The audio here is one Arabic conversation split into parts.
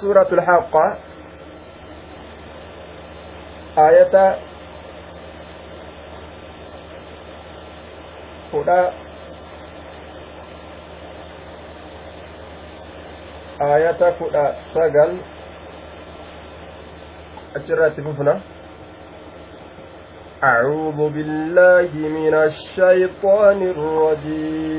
سورة الحاقة آية هنا آية كنا سجل أجرت بفنا أعوذ بالله من الشيطان الرجيم.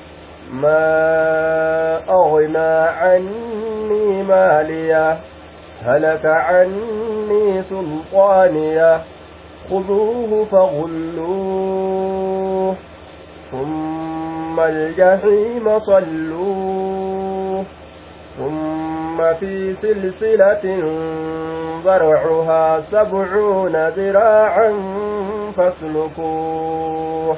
ما أغنى عني ماليه هلك عني سلطانيه خذوه فغلوه ثم الجحيم صلوه ثم في سلسلة ذرعها سبعون ذراعا فاسلكوه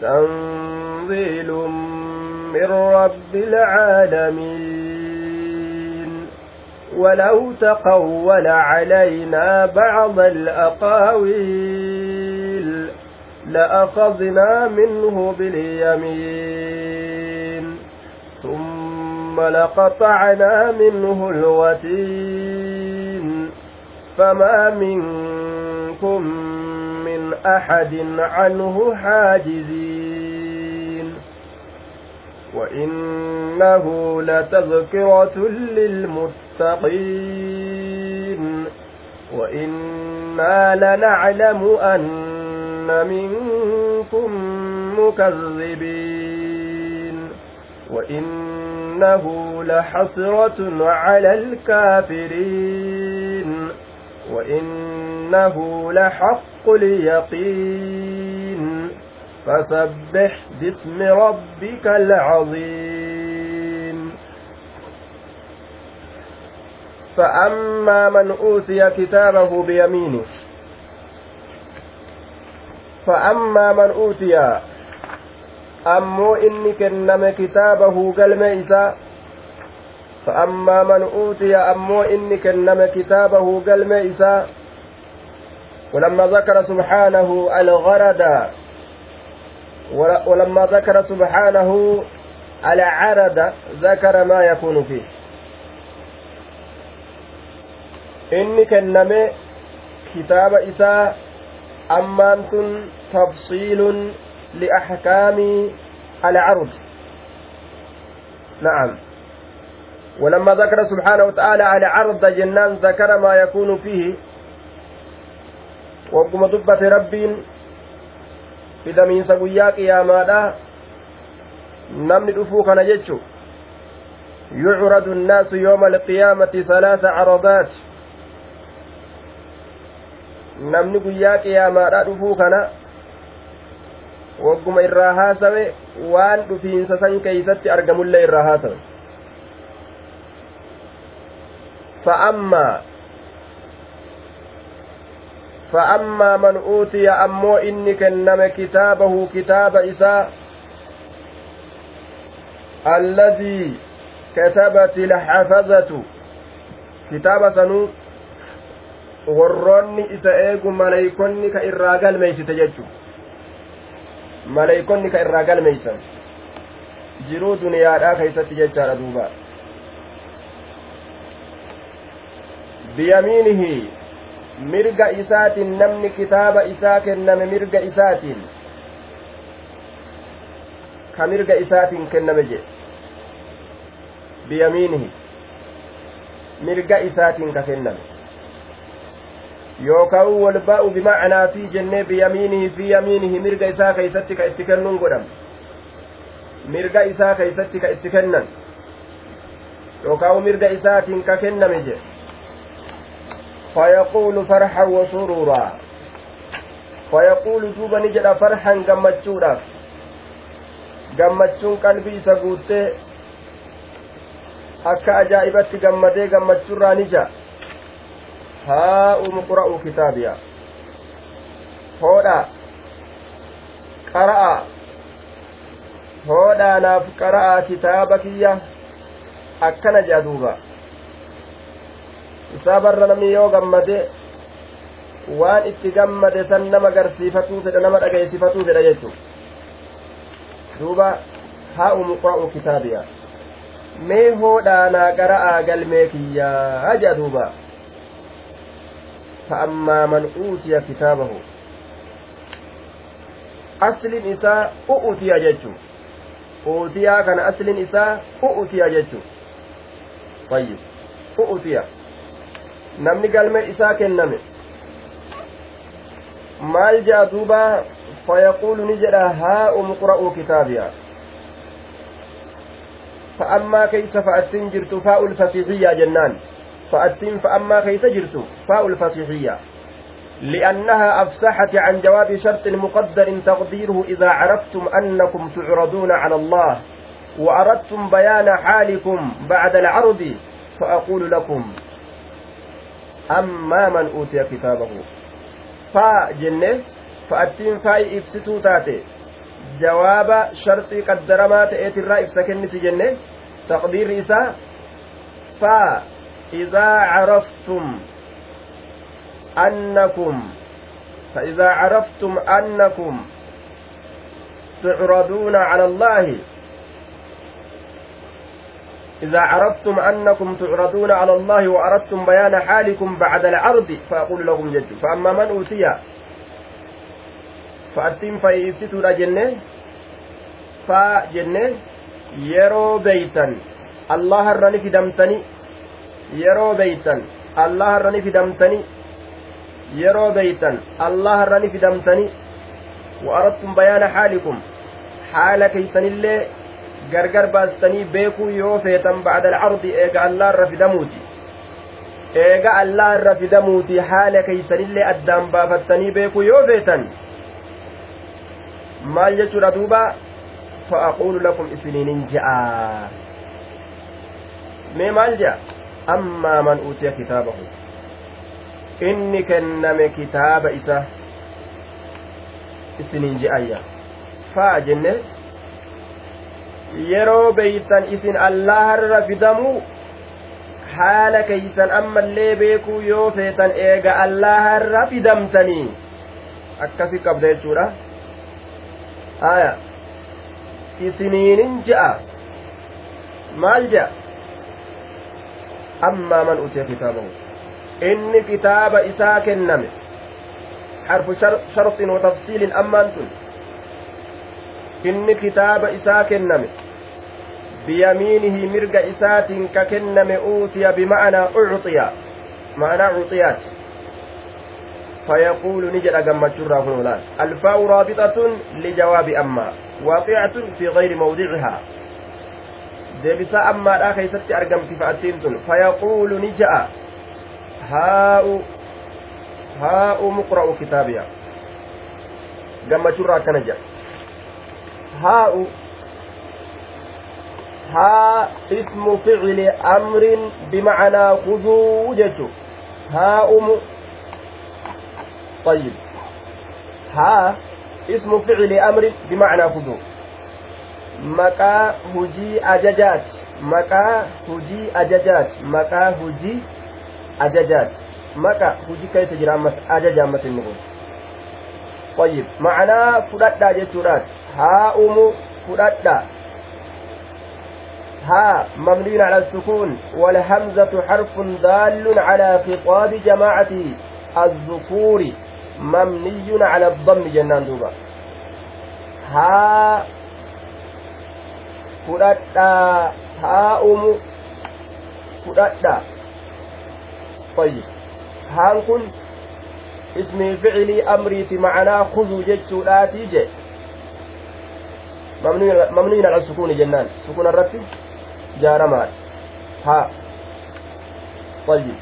تنزيل من رب العالمين. ولو تقول علينا بعض الأقاويل لأخذنا منه باليمين. ثم لقطعنا منه الوتين. فما منكم من أحد عنه حاجزين. وإنه لتذكرة للمتقين. وإنا لنعلم أن منكم مكذبين. وإنه لحسرة على الكافرين. وإنه لحق اليقين فسبح باسم ربك العظيم. فأما من أوتي كتابه بيمينه فأما من أوتي أمو إني كنم كتابه قلم إساء فأما من أوتي أمو إني كنم كتابه قلم إساء ولما ذكر سبحانه الغرد ولما ذكر سبحانه العرد ذكر ما يكون فيه. إني كنم كتاب إساء أمانت تفصيل لأحكام العرض. نعم. ولما ذكر سبحانه وتعالى على عرض جنان ذكر ما يكون فيه. دبة ربين إذا من سقيا قيامادا namni dhufuu kana jechu يعرض الناس يوم القيامة ثلاث عرضات namni guyyaa qiyaamaadha dhufuu kana wagguma irraa haasawe waan dhufiinsa san keeysatti argamullee irraa haasawe فأما فأما من أوتي أمو إني كنم كتابه كتاب إساء الذي كتبت الحفظة كتاب سنو maleeykonni ka irraa galmeeysite jechu maleeykonni ka irraa galmeeysan jiruu duniyaadhaa keeysatti jechaadha duuba biyamiinihi mirga isaatiin namni kitaaba isaa kenname mirga isaatiin ka mirga isaatiin kenname jedhe biyamiinihi mirga isaatiin ka kenname yookaan walbaa'u bimacnaa fi jennee biyamiinihi fi yamiinihi mirga isaa keeysatti ka itti kennuun godhama mirga isaa keeysatti ka itti kennan yookaan mirga isaatiin ka kenname jedhe فيقول فرحا وسرورا فيقول دوبا نجد فرحا guuttee akka ajaa'ibatti gammadee gammachuurraa ni ja'a haa'umu qura'u kitaabiya hoodha qara'a hoodhaa naaf qara'a kitaaba kiyya akkana jedha duuba isaa barra namni yoo gammade waan itti gammade san nama garsiifatuu fedha nama dhageessifatuu fedha jechu duuba haa'umu qura'u kitaabiya mee hoodhaa naa qara'aa galmee kiyyaa jedha duuba فأما من أوتي كتابه أصل إساء أؤتي ججو أوتي كان أصل إساء أؤتي ججو طيب أؤتي namni galme isaa kenname. Maal jea duuba? Fayaquulu ni jedha haa umqra'uu kitaabiya. فأما كيس فأتين جرت فاء الفصيحية جنان فأتين فأما كيس جرت فاء الفصيحية لأنها أفسحت عن جواب شرط مقدر تقديره إذا عرفتم أنكم تعرضون على الله وأردتم بيان حالكم بعد العرض فأقول لكم أما من أوتي كتابه فا جنة فأتين فاي إفسسو تاتي jawaaba sharxii qaddaramaa ta'eetirraa ibsa kennisi jenne taqdiirri isaa faa idaa caraftum annakum فإذا عرفتم أنكم تعرضون على الله إذا عرفتم أنكم تعرضون على الله وأردتم بيان حالكم بعد العرض فأقول لهم جد فأما من أوتي fayyisituudha jenne faa jenne yeroo beeytan allaha irra ni fidamtani yeroo beeytan allaha irra ni fidamtani yeroo beeytan allaha irra ni fidamtani wa aradtum bayaana haalikum haala keeysanillee gargar baastanii beekuu yoo feetan bacda alcardi eega allah irra fidamuuti eega allah irra fidamuuti haala keeysanillee addaan baafattanii beekuu yoo feetan maal jechuudha duuba fa'aquulu lakum isiniinin ja'a mee maal ja'a ammaa man uutiya kitaabahu inni kenname kitaaba isa isiniin je'ayya fa'a jenne yeroo beeytan isin allaharra fidamuu haala keeysan ammallee beekuu yoo feetan eega allaharra fidamtanii. Akkasi qabda jechuudha. Aya. Isiniinin je'a maal je'a ammaa man utee kitaabahu inni kitaaba isaa kenname. Harfu sharxin watafsiilin ammaan tun. Inni kitaaba isaa kenname biyamiinihi mirga isaatiin ka kenname uutiya bima'anaa ucxiya ma'anaa ucxiyaati فيقول نجد أجمتشرا هنولان الفاء رابطة لجواب أما واقعة في غير موضعها deebisaa ammaadhaa keeysatti argamti fa'attiin tun fayaquulu ni ja'a haa'u haa'u muqra'u kitaabiya gammachuurraa akkana jedha haa'u haa ismu ficli amrin bimacanaa khuduu jechu haa'umu طيب ها اسم فعل أمر بمعنى خذوا maqaa hujii ajajaat maqaa hujii ajajaat maqa hujii keessa jira ammas ajaja ammas inni kun طيب معناه فددا جتورات ها أم فددا ها مبني على السكون والهمزة حرف دال على خطاب جماعة الذكور مبني على الضم جنان دوبا ها fudhadhaa haa'umu fudhadhaa طيب haan kun ismii ficilii amriiti macanaa kuzuu jechuudhaati je. Mamnuyin ala sukuuni jennaan sukuna irratti jaaramaadha haa طيب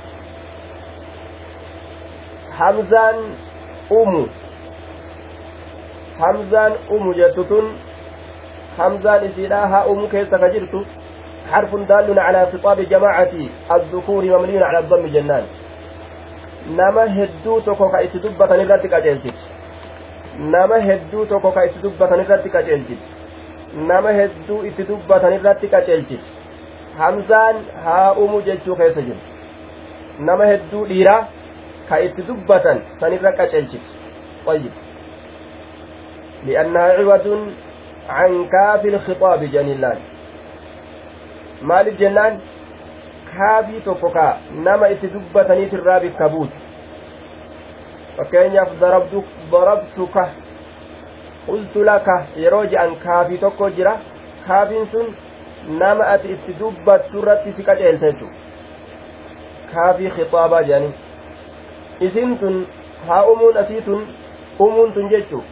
hamzaan umu hamzaan umu jettu tun همزان إسيلا هاؤم كيس كجرت حرف دال على خطاب جماعة الذكور ممني على الضم جنان nama hedduu tokko ka itti dubbatan irratti qaceelchiti nama hedduu tokko ka itti dubbatan irratti qaceelchiti nama hedduu itti dubbatan irratti qaceelchiti hamzaan haa umu jechuu keessa jiru nama hedduu dhiiraa ka itti dubbatan sanirra qaceelchiti طيب لأنها عوض عن كاف الخطاب جنيلان maaliif jennaan kaafii tokko ka nama itti dubbataniit irraa bikka buutu fakkeenyaaf darabtuka qultu laka yeroo je'an kaafii tokko jira kaafiin sun nama ati itti dubbattu irratti si qaceelcha jechu kaafii khixaabaa jedhanii isin tun haa umuun asii tun umuun tun jechuu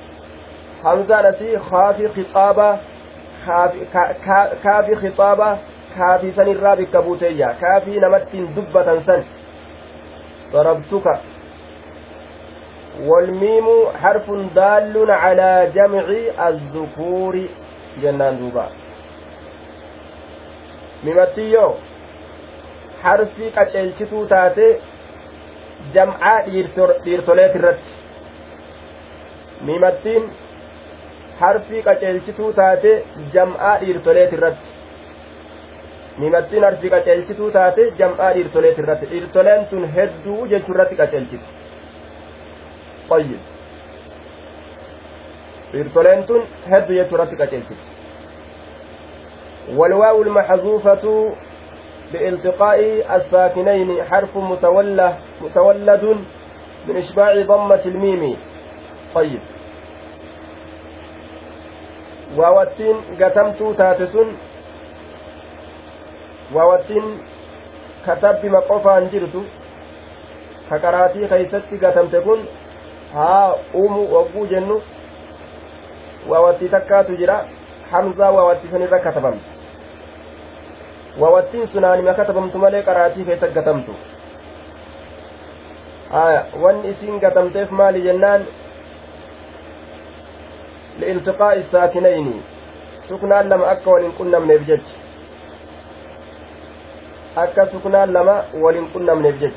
hamzaan asii kaafi khixaabaa kaafi khixaabaa kaafii san irraa bikka buuteeyya kaafii namattiin dubbatan san ضربتك والميم حرف دال على جمع الذكور جنان دوبا ميمتيو حرفي قتلتو تاتي جمعا ديرتوليت الرد ميمتين harfii qaceelchituu taate jam'aa dhiirtoleet irratti mimattiin harfii qaceelchituu taate jam'aa dhiirtoleet irratti dhiirtoleen tun hedduu jechuu irratti qaceelchiti tun hedduu jechuu irratti qaceelchiti والواو المحذوفة بالتقاء الساكنين حرف متولى متولد من إشباع ضمة الميم طيب sun waawattiin katabbima qofaan jirtu ka qaraatii keeysatti gatamte kun haa umu wagguu jennu waawattii takkaatu jira hamzaa waawattii sanirra katabamte waawattiin sunaanima katabamtu malee qaraatii keessatti gatamtu haya wanni isiin gatamteef maali jennaan سكنان لما أكا ولن كنا من الجج أكا سكنان لما ولن كنا من الجج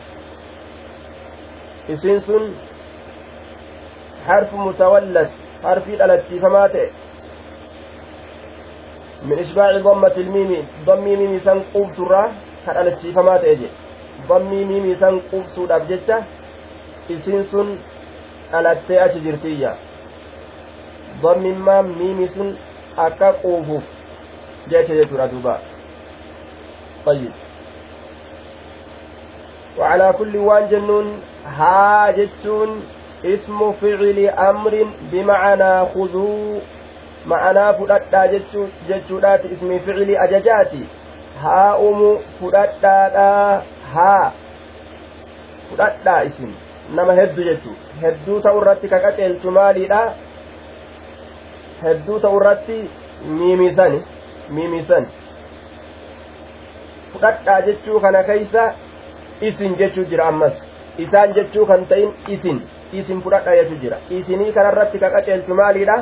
isiin sun dhalattiifamaa ta'e min ishbaaci dammati ilmiimi dammii miimi san quubsurraa ka dhalachiifamaa ta'e jedhe dammii miimi san quubsuudhaaf jecha isiin sun dhalattee achi jirtiyya dammimmaan miimi sun akka quufuuf jecha jechuudha duuba طيب وعلى كل وان جنون ها جتون ismu ficili amrin bimacanaa khuduu ma'anaa fudhadhaa jechuudhaati ismi ficili ajajaati. Haa umu fudhadhaadhaa haa fudhadhaa isin nama heddu jechuu hedduu ta'u irratti ka qaceelchu maaliidha? Hedduu ta'u irratti miimisani miimisan fudhadhaa jechuu kana keeysa isin jechuu jira ammas. Isaan jechuu kan ta'in isin. Isin fudhadha jechuu jira isinii kanarratti ka qaceelchu maaliidha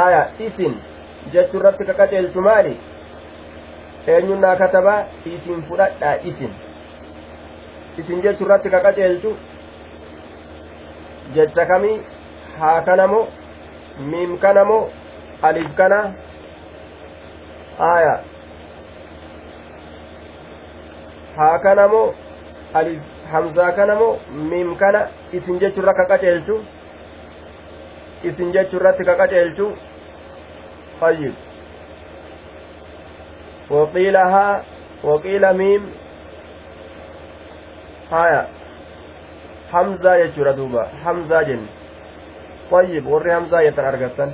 aya isin jechuu irratti ka qaceelchu maali eenyunnaa katabaa isin fudhadhaa isin isin jechuu irratti ka qaceelchu jecha kamii haa kanamoo miim kanamoo alif kana aya haa kanamoo alif hamzaa kanamoo miim kana isin jechuu irra ka qaceelchu isin jechuu irratti ka qaceelchu طيب وقيل ها وقيل ميم هايا حمزة يجرى دوبا حمزة جن طيب وري حمزة يتأرغتن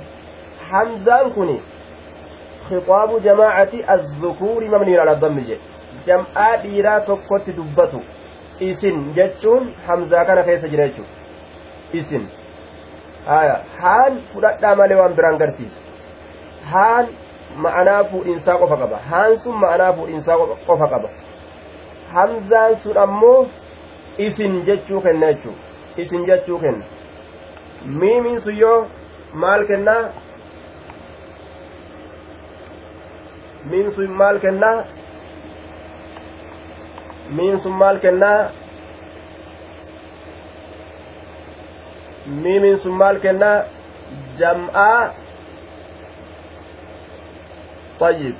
حمزة كوني خطاب جماعة الذكور مبني على الضم جمعة ديرا tokkotti dubbatu. Isin jechuun hamzaa kana keessa jira jechuudha isin haan fudhadhaa malee waan biraan garsiisu haan ma'anaa fuudhinsaa qofa qaba haan sun ma'anaa fuudhinsaa qofa qaba hamzaan sun ammoo isin jechuu kenna jechuu isin jechuu kenna miimiin sun yoo maal kennaa miin sun maal kennaa miin sun maal kennaa miimiin sun maal kennaa jam'aa طيب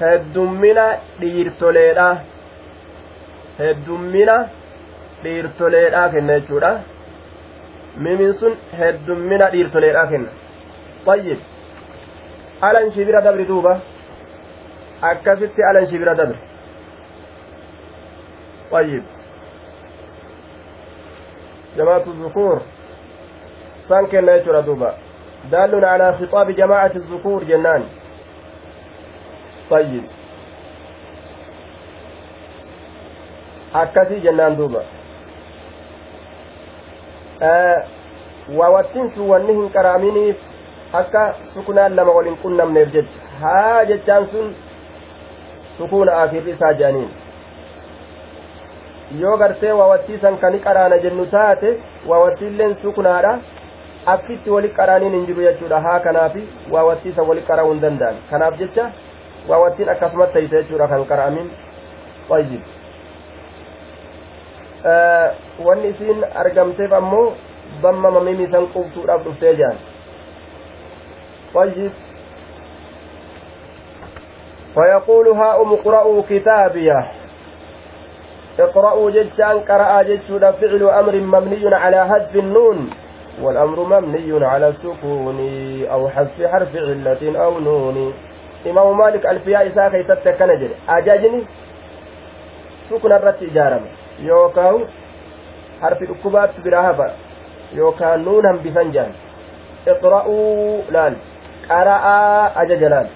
heddummina dhiirtoleedha heddummina dhiirtoleedha kenna jechuudha mimin sun heddummina dhiirtoleedha kenna طيب alan shibira dabri duuba akkasitti alan shibira dabri طيب جماعة الذكور سان كنا يجرى دوبا دال على خطاب جماعة الذكور جنان طيب akkasii jennaan duuba waawattiin sun wanni hin qaraaminiif akka sukunaan lama waliin qunnamneef jecha haa jechaan sun sukuuna aakirri isaa jedhaniin yoo gartee waawattii san kani qaraana jennu taate waawattiilleen sukunaadha akkitti wali qaraaniin hin jiru jechuudha. Haa kanaafi waawattii san wali qaraa'uu hin danda'an. Kanaaf jecha waawattiin akkasumatti ta'ise jechuudha kan qara'amin. Tayyib. Wanni isiin argamteef ammoo bamma mamimi isan qubsuudhaaf dhuftee jedhan tayyib فيقول هاؤم اقرأوا كتابية. اقرأوا جتشان قرأ جتشون فعل أمر مبني على حذف النون والأمر مبني على السكون أو حذف حرف علة أو نون. إمام مالك الفياء إساء كيست أجاجني؟ سكن الرت إجارم يوكاو؟ حرف الأكبات براهبا يوكا نونا بفنجان. اقرأوا لال. قرأ أججلال.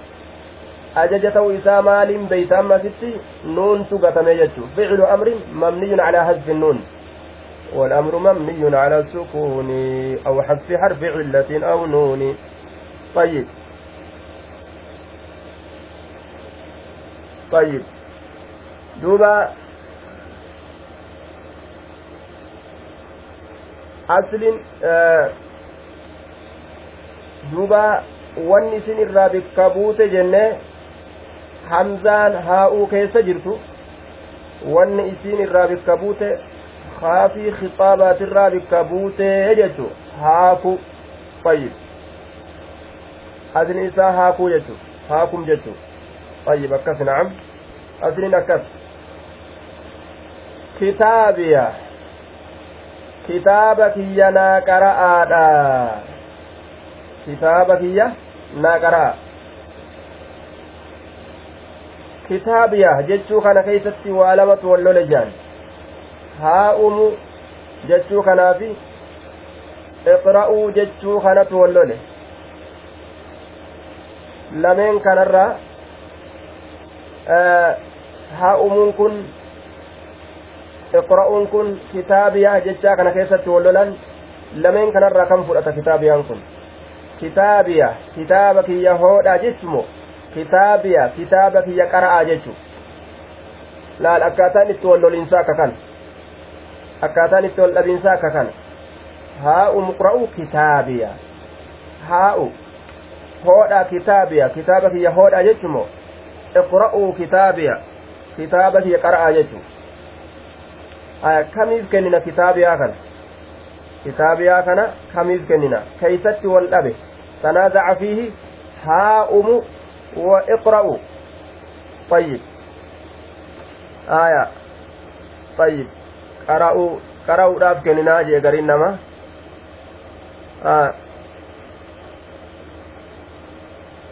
Ajaja ta'uu isaa maaliin beeyta ammasitti nuuntu gatame jechu ficlu amrin mamniyun calaa hasfi nuun والأمر مبني على السكون أو حذف حرف علة أو نون طيب طيب دوبا أصل آه دوبا wanni isin irraa bikka buute jenne hamzaan haa'uu keessa jirtu wanni isiin irraa bikka buute haafii khixaabaatirraa bikka buutee jechu haaku fayyid asni isaa haakuu jechu haakum jechu fayyib akkas na'am asliin akkas kitaabiya kitaaba kiyya naa qara'aadha kitaaba kiyya naa qara'a kitaabiya jechuu kana keeysatti waa lamatu wal lole jaan haa'umu jechuu kanaafi iqra'uu jechuu kanatu wal lole lameen kanarraa haa'umuun kun iqra'uun kun kitaabiyaa jechaa kana keessatti wal lolan lameen kanarraa kan fudhata kitaabiyaan kun kitaabiya kitaaba kiyya hoodha jechumo kitaabiya kitaaba kiyya qara'aa jechu laal akkaataan itti wal lolinsaa akka kana akkaataan itti wal dhabiinsaa akka kana haa'u muqra'u kitaabiya haa'u hoodha kitaabiya kitaaba kiyya hoodha jechumoo iqra'uu kitaabiya kitaaba kiyya qara'aa jechu kamiif kennina kitaabiyaa kana kitaabiyaa kana kamiif kennina keeysatti wal dhabe tanaazaca fiihi haa'umu iqra'u طيب آية طيب قرأوا قرأوا dhaaf kenninaa jee gariin nama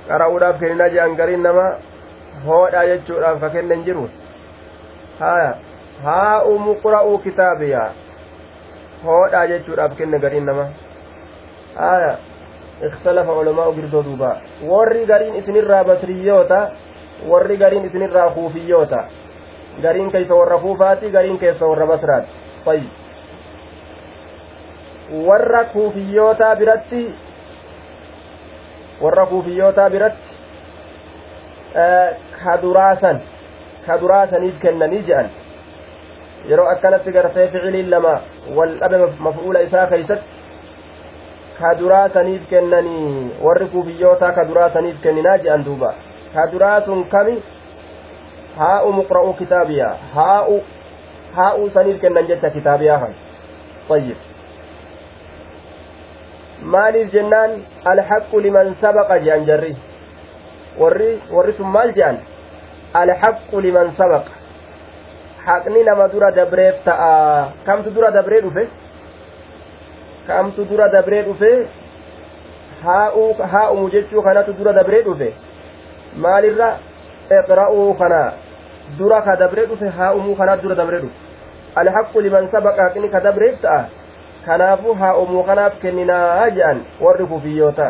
qara'uudhaaf kenninaa jean gariin nama hoodha jechuudhaaf ka kennen jiru haya haa umu qura'uu kitaabiyaa hoodha jechuudhaaf kenne gariin nama haya gariin isinirraa basriyyoota warri gariin isinirraa kuufiyyoota gariin keeysa warra kuufaati gariin keessa warra basraati fayyid warra kuufiyyootaa biratti warra kuufiyyootaa biratti kaduraasan kaduraasaniif kennanii je'an yeroo akkanatti gartee ficiliin lama wal dhabe maf'uula isaa keeysatti kaduraasaniif kennanii warri kuufiyyootaa kaduraasaniif kenninaa je'an duuba kaduraa sun kami haa'u muqra'u kitaabiyaa haa'u haa'u saniif kennan jecha kitaabiyaa kan طيب maaliif jennaan alhaqqu liman sabaqa jean jarri warri warri sun maal jean alhaqqu liman sabaqa haqni nama dura dabreef ta'a kamtu dura dabree dhufe kamtu dura dabree dhufe haa'umu jechuu kanatu dura dabree dhufe maalirra iqra'uu kana dura ka dabree dhufe haa'umuu kanatu dura dabree dhufe alhaqqu liman sabaqa haqni ka dabreef ta'a kanaafuu haa umuu kanaaf kenninaa jedhan warri kufiyyoota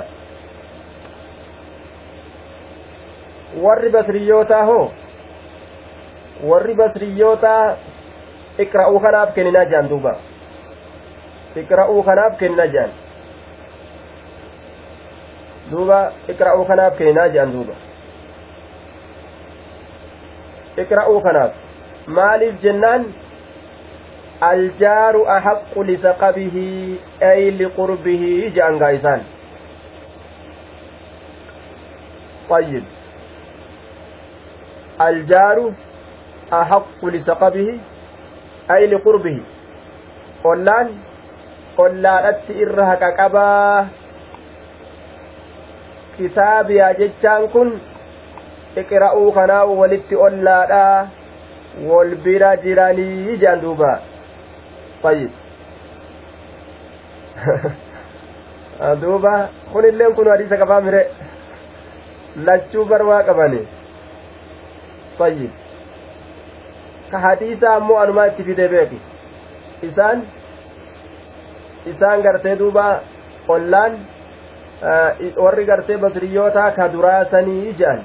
warri basriyyootaa hoo warri basriyyootaa iqra'uu kanaaf kenninaa jedhan duuba iqra'uu kanaaf kenninaa jedhan duuba iqra'uu kanaaf kenninaa jedhan duuba iqra'uu kanaaf maaliif jennaan aljaaru ahaqqu lisaqabihi ay liqurbihi jedhan gaa'isaan طيب الجار أحق لسقبه أي لقربه قلان قلان إرها كقبا kitaabiyaa jechaan kun iqra'uu kanaa walitti ollaadha wal bira jiranii jedhan duuba طيب duuba kun illeen kun hadiisa qabaa mire lachuu barwaa qabani طيب ka hadiisa ammoo anumaa itti fide beeki isaan isaan gartee duuba ollaan warri gartee basriyyootaa ka duraasanii jedhan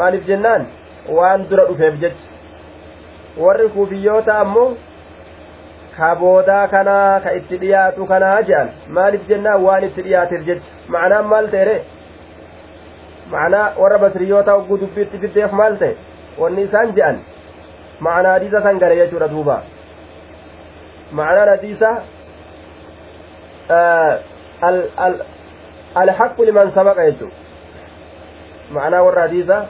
maaliif jennaan waan dura dhufeef jecha warri kuufiyyoota ammoo ka boodaa kanaa ka itti dhiyaatu kanaa jedhan maaliif jennaan waan itti dhiyaateef jecha ma'anaan maal ta'e ma'anaa warra basriyyoota hogguu dubbiitti fiddeef maal ta'e wanni isaan jedhan ma'anaa hadiisa san gale jechuudha duuba hadiisa alhaqqu liman sabaqa jechuu ma'anaa warra hadiisa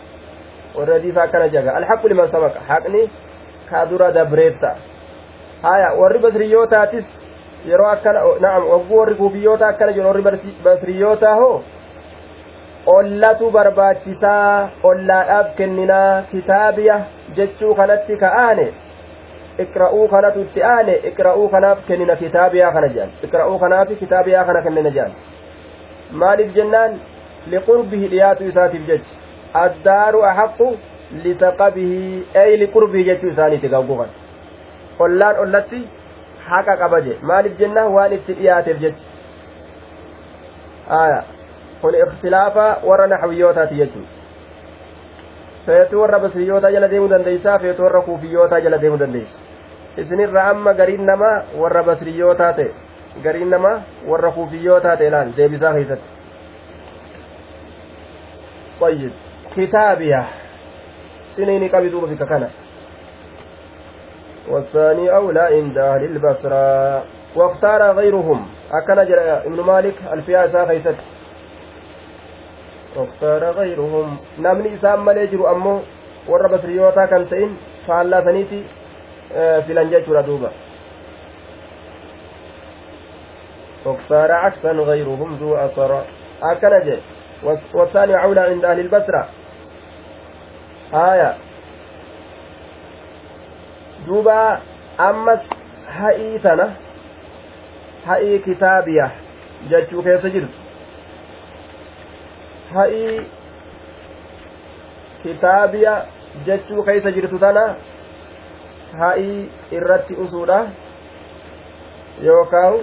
warra hadiisa akkana jaga alhaqqu liman sabaqa haqni ka dura dabreetta haya warri basriyootaatis yeroo akkana na'am wagguu warri kuufiyyoota akkana jiru warri basriyyootaa hoo ollatu barbaachisaa ollaadhaaf kenninaa kitaabiya jechuu kanatti ka'aane iqra'uu kanaaf kennina kitaabiyaa kana jedhan iqra'uu kanaafi kitaabiyaa kana kennina jedhan maaliif jennaan liqurbihi dhiyaatu isaatiif jecha addaaru ahaqqu lisaqabihi ey liqurbihi jechuu isaaniiti gaggukan ollaan ollatti haqa qaba je maaliif jennaan waan itti dhiyaateef jecha aya kun ikhtilaafa warra naxwiyyootaati jechuu feetu warra basriyyootaa jala deemuu dandeeysaa feetu warra kuufiyyootaa jala deemuu dandeeysa isinirra amma gariin namaa warra basriyyootaa ta'e gariin namaa warra kuufiyyootaa ta'e laal deebisaa keessatti طيب كتابية سنين قبضوا بك كان والثاني أولى عند أهل البصرة واختار غيرهم أكن ابن مالك الفياسة خيست واختار غيرهم نمني إسام مليجر أمو warra basriyootaa kan ta'in faallaa filan jechuudha duuba. فاختار عكسا غيرهم ذو أثر أكنج والثاني عولى عند أهل البصرة آية دوبا أمس هئي تنا هئي كتابية جتشو كيف جرت هئي كتابية جتشو كيف جرت تنا ha'ii irratti usuudha yookaan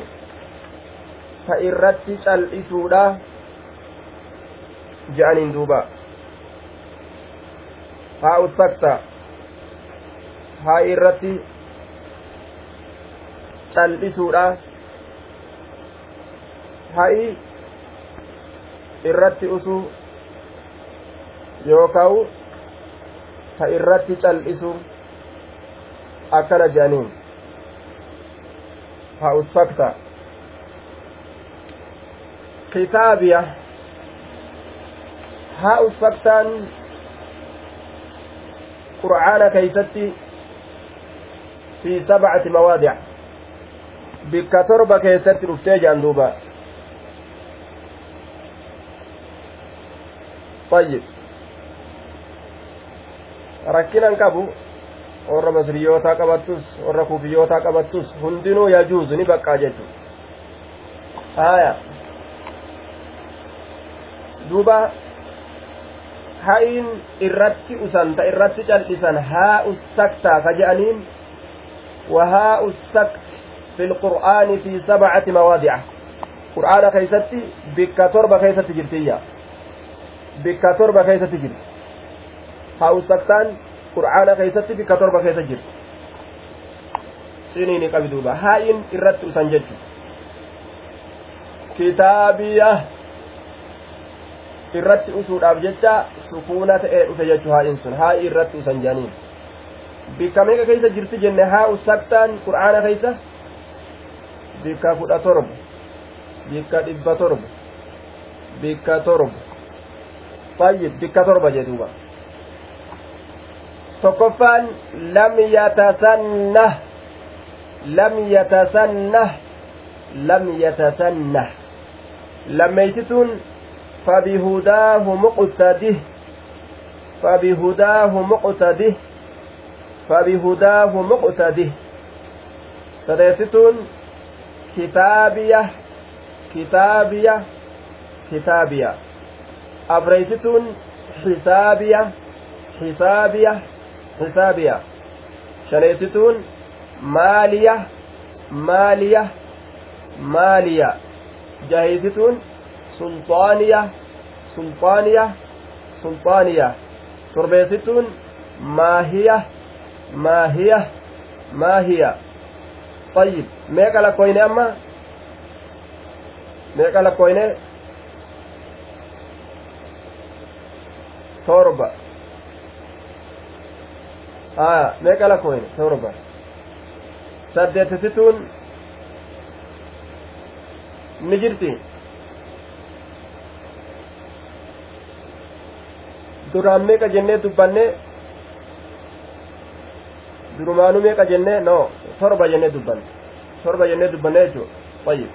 ta irratti cal'isuudha je'aniin duuba haa uttakta ha'ii irratti cal'isuudha ha'ii irratti usuu yookaan ta irratti cal'isu akkana jedhaniin haa ussakta kitaabiya haa ussaktaan qur'aana keeysatti fi sabcati mawaadic bikka torba keessatti dhuftee jedhan duuba طيب rakkinan qabu warra masriyootaa qabattus warra kufiyyootaa qabattus hundinuu yajuuzu ni baqqaa jechu haya duuba ha'iin irratti usan ta irratti cal'isan haa ustaktaa ka je'aniin وها السكت في القرآن في سبعة مواضع قرآن كيستي بك تربة كيستي جرتية بك تربة كيستي جرت ها السكتان qur'aana keessatti bikka torba keessa jirti siniini qabi duuba haa'iin irratti usan jechu kitaabiya irratti usuudhaaf jecha sukuuna ta'ee dhufe jechu haa'iin sun haa'ii irratti usan jedhaniin bikka meeqa keessa jirti jenne haa usaktaan qur'aana keessa bikka kudha torba bikka dhibba torba bikka torba fayyid bikka torba jedhuuba tokkoffaan lam yatasannah lam yatasannah lam yatasannah lammeeysituun fabihudaahu muqtadih fabihudaahu muqtadih fabihudaahu muqtadih sadeessituun kitaabiya kitaabiya kitaabiya afreeysituun xisaabiya xisaabiya xisaabiya shaneessituun maaliya maaliya maaliya jaheessituun sulxaaniya sulxaaniya sulxaaniya torbeessituun maahiya maahiya maahiya طيب meeqa lakkoyne amma meeqa lakkoyne torba aya meeqa lakkoyne torba saddeettisituun ni jirti duraan meeqa jennee dubbanne durumaanu meeqa jennee no torba jennee dubbanne torba jennee dubbanne jechuu ayyib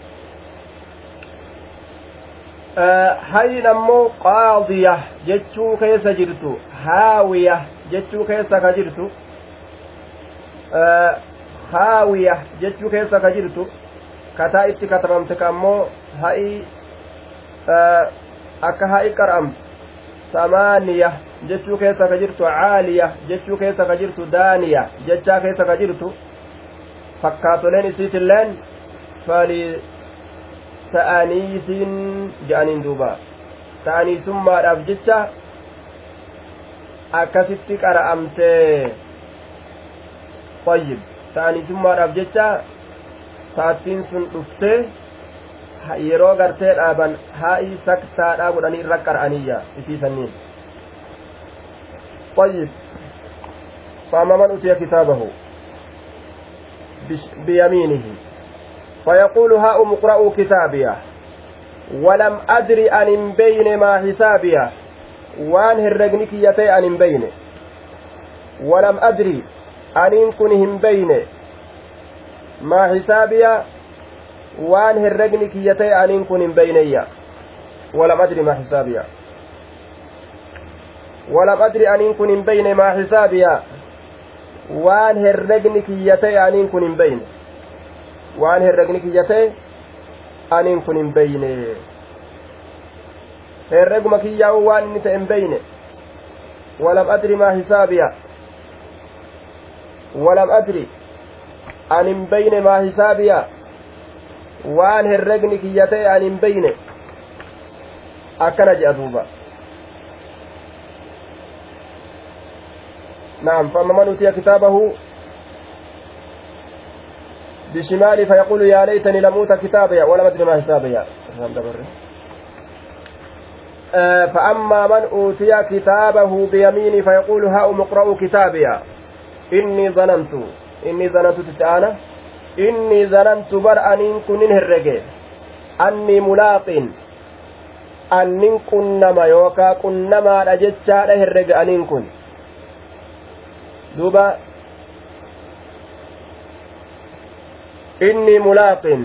hayin ammoo qaadiya jechuu keessa jirtu haawiya jechuu keessa ka jirtu haawiya jechuu keessa ka jirtu kataa itti katabamte ka ammoo ha'i akka ha'i qar'amtu samaaniya jechuu keessa ka jirtu caaliya jechuu keessa ka jirtu daaniya jechaa keessa ka jirtu fakkaatoleen isiitilleen fali ta'aniisin je'aniin duuba ta'aniisummaadhaaf jecha akkasitti qara'amtee tayyib ta'aniisummaadhaaf jecha taattiin sun dhuftee yeroo gartee dhaaban haa'ii saktaadhaa godhanii irra qara'aniyya isii sanniin طيب فأما من أوتي كتابه بيمينه فيقول هاؤم اقرأوا كتابيه ولم أدري أن بين ما حسابيه waan herregni kiyya ta'e an hin beyne walam adri aniin kun hin beyne maa xisaabiya waan herregni kiyya ta'e aniin kun hin beyneyya walam adri maa xisaabiya walam adri aniin kun hin beyne maa xisaabiya waan herregni kiyya ta'e aniin kun hin beyne waan herregni kiyya ta'e aniin kun hin beyne herreguma kiyyaa'u waan inni ta'e hin beyne walam adri maa hisaabiya walam adri an hin beyne maa hisaabiya waan herregni kiyya ta'e an hin beyne akkana jedha duuba نعم فأما من أوتي كتابه بشمالي فيقول يا ليتني لم أوت كتابي ولم أدري ما حسابي آه فأما من أوتي كتابه بيميني فيقول هاؤم اقرأوا كتابي إني ظننت إني ظننت تتعالى إني ظننت بر أن كن هرجي أني ملاق أن كنما يوكا كنما رجتشا هرجي أن كن duuba inni mulaaqin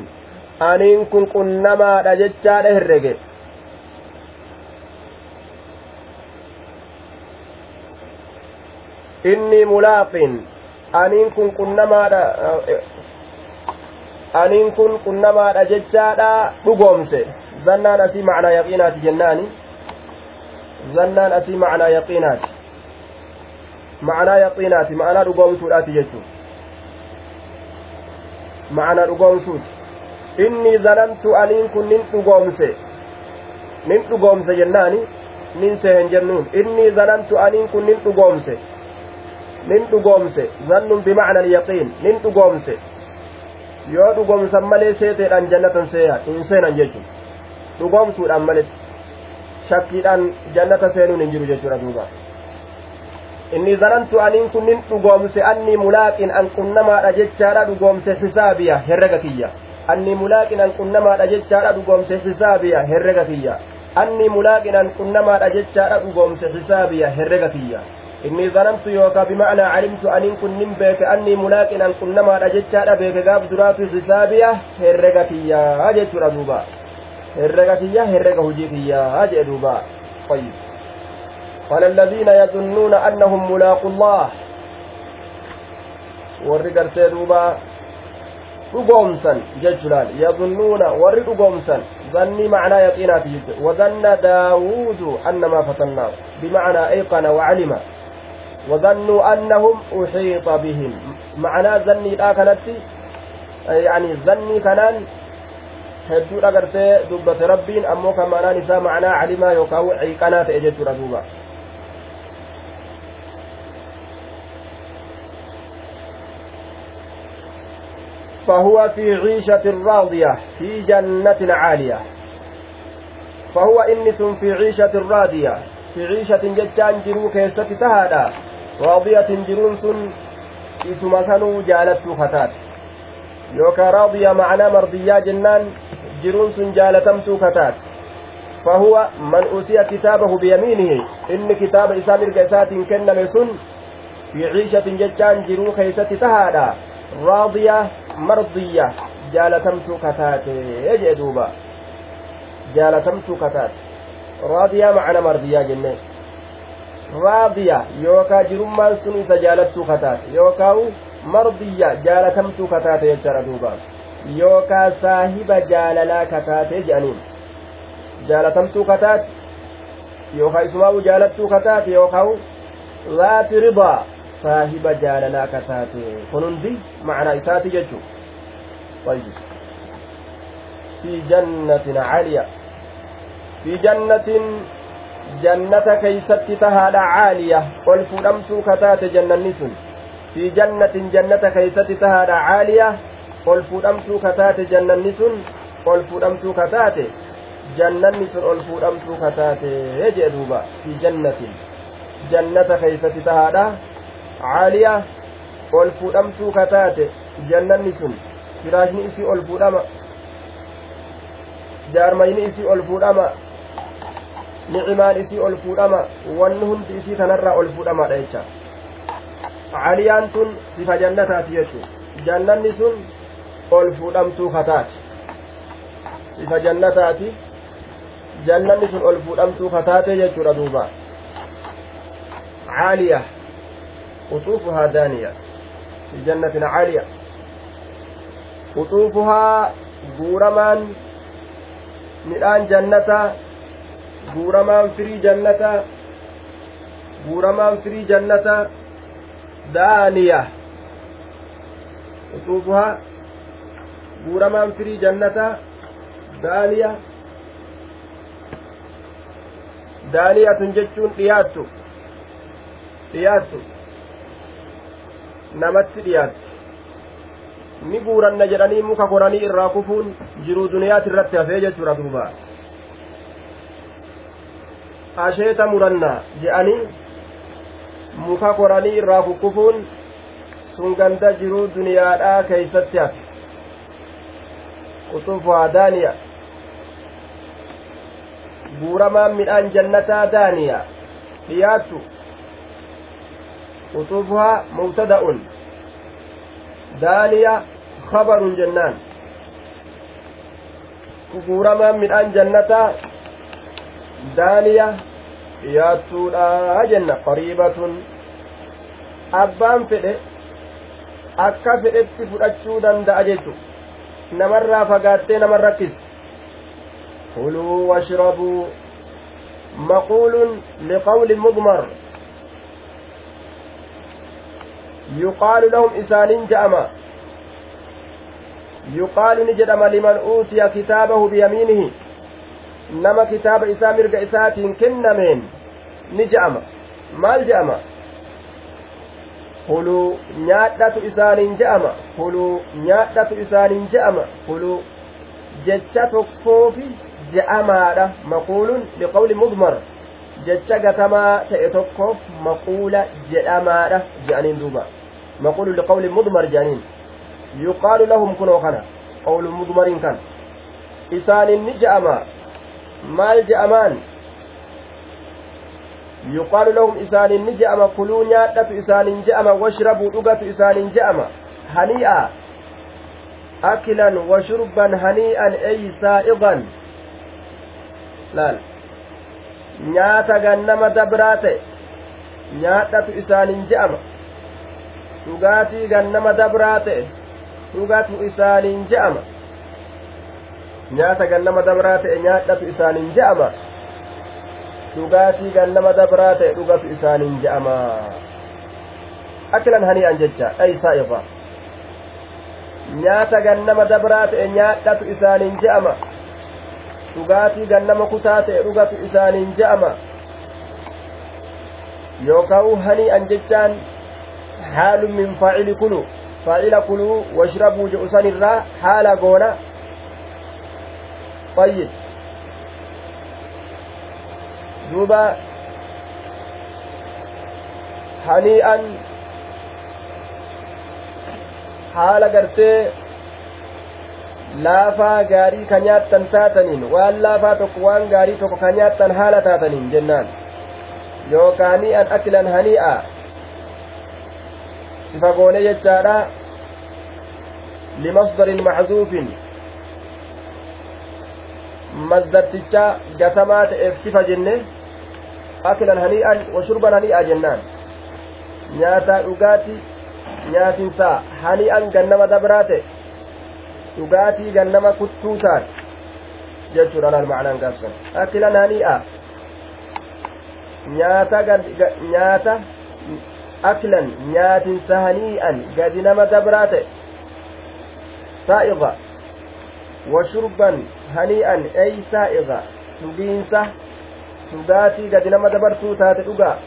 aniin kun qunnamaadha jechaadha herrege inni mulaaqin aniin kun qunnamaadha aniin kun qunnamaadha jechaadha dhugoomse. Zannaan asii macnaa yaqiinaati jennaani? Zannaan asii macnaa yaqiinaati. Ma'anaa yaqiinaati ma'anaa dhugoomsuudhaati jechuun. Ma'anaa dhugoomsuuti. Inni zanantu aniin kun nin dhugoomse. Nin dhugoomse jennaani? Nin sehen jennuun. Inni zanantu aniin kun nin dhugoomse nin dhugoomse zannun bimacna alyaqiin nin dhugoomse yoo dhugoomsan malee seeteedhaan jannatan seeya hin seenan jechuun dhugoomsuudhaan malee shakkiidhaan jannata seenuun hin jiru jechuudha duuba inni zanantu aniin kunnin dhugoomse anni mulaaqin an qunnamaadha jechaadha dhugoomse xisaabiya herrega kiyya anni mulaaqin an qunnamaadha jechaadha dhugoomse xisaabiya herrega kiyya anni mulaaqin an qunnamaadha jechaadha dhugoomse xisaabiya herrega kiyya inni zanantu yookaa bimacnaa calimtu aniin kunnin beeke anni mulaaqin an qunnamaadha jechaadha beeke gaaf duraatu xisaabiya herrega kiyya jechuudha duuba herrega kiyya herrega hujii kiyya jee duuba طيب قال الذين يظنون أنهم ملاقوا الله warri gartee duuba dhugoomsan jechuudhaan yadunnuuna warri dhugoomsan zanni macnaa yaqiinaati jechuudha wadanna daawuudu annamaa fatannaa bimacnaa ayqana wacalima wadannuu annahum uxiixa bihim macnaa zanniidhaa kanatti yani zannii kanaan hedduudha gartee dubbate rabbiin ammoo kan ma'anaan isaa macnaa calimaa yookaan ciiqanaa ta'e jechuudha فهو في عيشة راضية في جنة عالية فهو إنس في عيشة راضية في عيشة جتان جرو كيست راضية جرون سن اسم سنو جالت خطات يوكا راضية معنى مرضية جنان جرون سن جالتمت خطات. فهو من أوتي كتابه بيمينه إن كتاب إسام القيسات كن سن في عيشة جتان جرو كيست تهادا. raadiyaa mardiyya jaalatamtuu kataate jee duuba jaalatamtuu kataate raadiyaa macana mardiyyaa jenne raadiya yookaa jirummaan sun isa jaalattuu kataate yookaa mardiyya jaalatamtuu kataate jechaadha duuba yookaa saahiba jaalalaa kataate jedhaniin jaalatamtuu kataate yookaa isumaa jaalattuu kataate yookaa zaati ridaa saahiba jaalalaa ka taate kun hundi macnaa isaati jechu طيب في جنة عالية في جنة جنة كيست تهاد عالية قل فلمت كتات جنة نسن في جنة جنة كيست تهاد عالية قل فلمت كتات جنة نسن قل فلمت كتات جنة نسن قل فلمت كتات يجي في جنة jannata keeysatti tahaadha caaliya ol fuudhamtuu kataate jannanni sun firaashni isii ol fuudhama jaarmayni isii ol fuudhama nicimaan isii ol fuudhama wanni hundi isii tanarraa ol fuudhamaadha jecha caliyaan tun sifa jannataati jechu jannanni sun ol fuudhamtuu kataate sifa jannataati jannanni sun ol fuudhamtuu kataate jechuudha duuba caaliya quxuufuhaa daaniya fi jannatin caaliya quxuufuhaa guuramaan midhaan jannataa guuramaan firii jannataa guuramaan firii jannataa daaniya quxuufuhaa guuramaan firii jannataa daaniya daaniyatun jechuun dhiyaattu dhiyaattu namatti dhiyaattu ni guuranna jedhanii muka koranii irraa kufuun jiruu duniyaati irratti hafee jechuudha duuba asheeta muranna je'anii muka koranii irraa kukkufuun sun ganda jiruu duniyaadhaa keeysatti hafe quxufuhaa daaniya guuramaan midhaan jannataa daaniya dhiyaattu quxufuhaa mubtada'un daaniya khabarun jennaan guuramaan midhaan jannataa daaniya dhiyaattuudha jenna qariibatun abbaan fedhe akka fedhetti fudhachuu danda'a jechu namarraa fagaattee naman rakkis kuluu washrabuu maquulun liqawli mudmar yuqaalu lahum isaaniin je'ama yuqaalu ni jedhama liman uutiya kitaabahu biyamiinihi nama kitaaba isaa mirga isaatiin kennameen ni je'ama maal je'ama kuluu nyaadhatu isaaniin je'ama kuluu nyaadhatu isaaniin je'ama kuluu jecha tokkoofi je'amaadha maquulun liqawli mudmar jecha gatamaa ta'e tokkoof maquula jedhamaadha je'aniin duuba maquulu liqawli mudmar je'aniin yuqaalu lahum kunoo kana qawlu mudmariin kan isaanin ni je'ama maal je'amaan yuqaalu lahum isaanin ni je'ama kuluu nyaadhatu isaanin je'ama washrabuu dhugatu isaanin je'ama hanii'a akilan washurban hanii'an ey saa'iqan laal nyaata gannama dabraa ta'e nyaadhatu isaanin je'ama dhugaatii gannama dabraa ta'e dhugatu isaaniin je'ama nyaata gannama dabraa ta'e nyaadhatu isaaniin je'ama dhugaatii gannama dabraa ta'e dhugatu isaaniin je'ama akilan hanii'an jecha dhaysaa ifa nyaata gannama dabraa ta'e nyaadhatu isaaniin je'ama dhugaatii gannama kutaa ta'e dhugatu isaaniin je'ama yookaan hanii'an jechaan haalun min faacili kulu faacila kuluu washrabuu jedhu san irraa haala goona طيب. دوبا. هنيئا. حال قرتي. لافا غاري كنيات تنساتنين وان لافا تقوان جاري تقو كنياتا هالا تاتنين جنان. يو كانيئا أكلا هنيئا. سفقوني يجارا لمصدر معزوف mazdarticha gatamaa ta'eef sifa jenne akilan hanii'an washurban hanii'a jennaan nyaataa dhugaati nyaatinsaa hanii'an gannama dabraa ta'e dhugaatii gannama kuttuu taate jechuudha laal macnaan gaafsan akilan hanii'a nyaata nyaata aklan nyaatinsa hanii'an gadi nama dabraa ta'e saa'iqa ey saa'iqa dhugiinsa dhugaatii gadi nama dabartuu taate dhugaa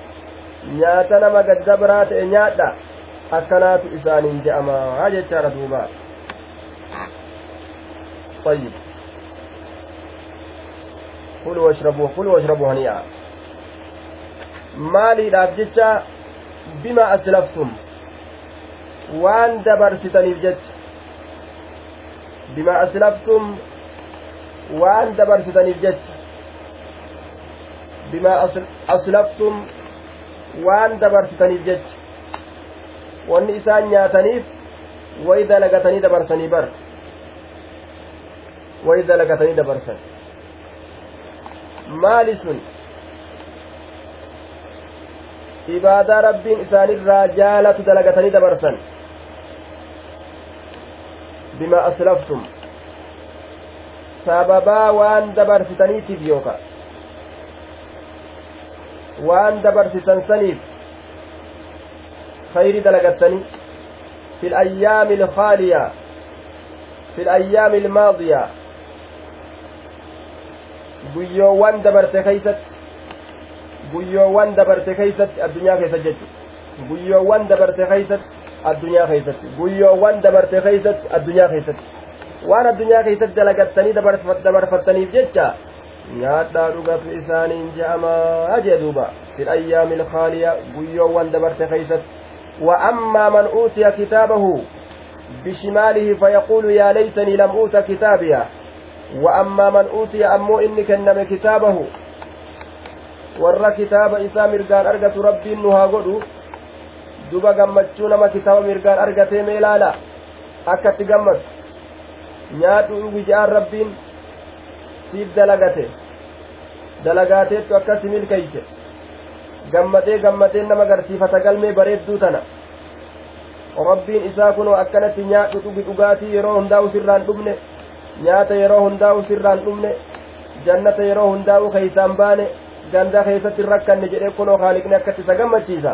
nyaata nama gadi dabraa ta'e nyaadha akkanaatu isaaniin je'amaa jechaadha duuba طيب كلوا واشربوا كلوا واشربوا هنيئا maaliidhaaf jecha bima aslaftum waan dabarsitaniif jecha waan dabarsitaniif jecha bima aslaftum waan dabarsitaniif jecha wanni isaan nyaataniif way dalagatanii dabarsanii bar way dalagatanii dabarsan maali sun ibaadaa rabbiin isaanirraa jaalatu dalagatanii dabarsan bima aslaftum sababaa waan dabarsitaniitiif yooka waan dabarsitan saniif khayri dalagattanii في الأيام الخالية في الأيام الماضية guyyoowwan dabarte keeysatti guyyoowwan dabarte keeysatti addunyaa keessa jechu guyyoowwan dabarte keeysatti addunyaa keeysatti guyyoowwan dabarte keeysatti addunyaa keeysatti waan addunyaa keeysatti dalagattanii dabarfattaniif jecha nyaadhaa dhugatu isaaniin je'amaa jee duuba fil ayyaami ilkaaliya guyyoowwan dabarte keeysatti wa ammaa man uutiya kitaabahu بشماله فيقول يا ليتني لم أوت كتابيه وأما من أوتي أمو إني كنم كتابه warra kitaaba isaa mirgaan argatu rabbiin nu haa godhu duba gammachuu nama kitaaba mirgaan argatee mee ilaala akkatti gammadu nyaadhu dhugi je'aan rabbiin siif dalagate dalagaateettu akkasi milkeeyse gammadee gammadee nama garsiifata galmee bareedduu tana rabbiin isaa kunoo akkanatti nyaadhu dhugi dhugaatii yeroo hundaa'u sirraan dhumne nyaata yeroo hundaa'u sirraan dhumne jannata yeroo hundaa'u keeysaan baane ganda keessatti rakkanne jedhee kunoo haaliqni akkatti isa gammachiisa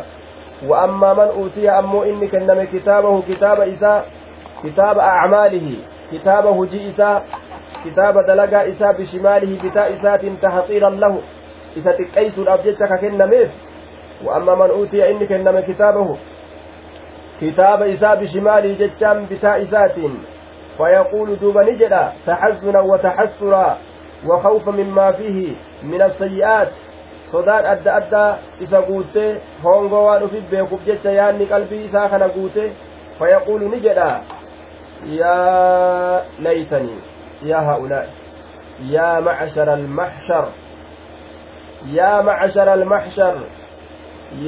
ammoo inni kenname kitaabahu kitaaba isaa kitaaba acmaalihi kitaaba hujii isaa kitaaba dalagaa isaa bishimaalihi bitaa isaatiin tahqiiran lahu isa xiqqeeysuudhaaf jecha ka kennameef wa ammaa man uutiya inni kenname kitaabahu kitaaba isaa bishimaalihi jechaan bitaa isaatiin فيقول دوبا نجدا تحزنا وتحسرا وخوفا مما فيه من السيئات sodaan adda addaa isa guutee hongoo waan ufit beekuuf jecha yaanni qalbii isaa kana guute fayaquulu ni jedha yaa laytanii yaa haa'ulaa'i yaa macshara almaxshar yaa macshara almaxshar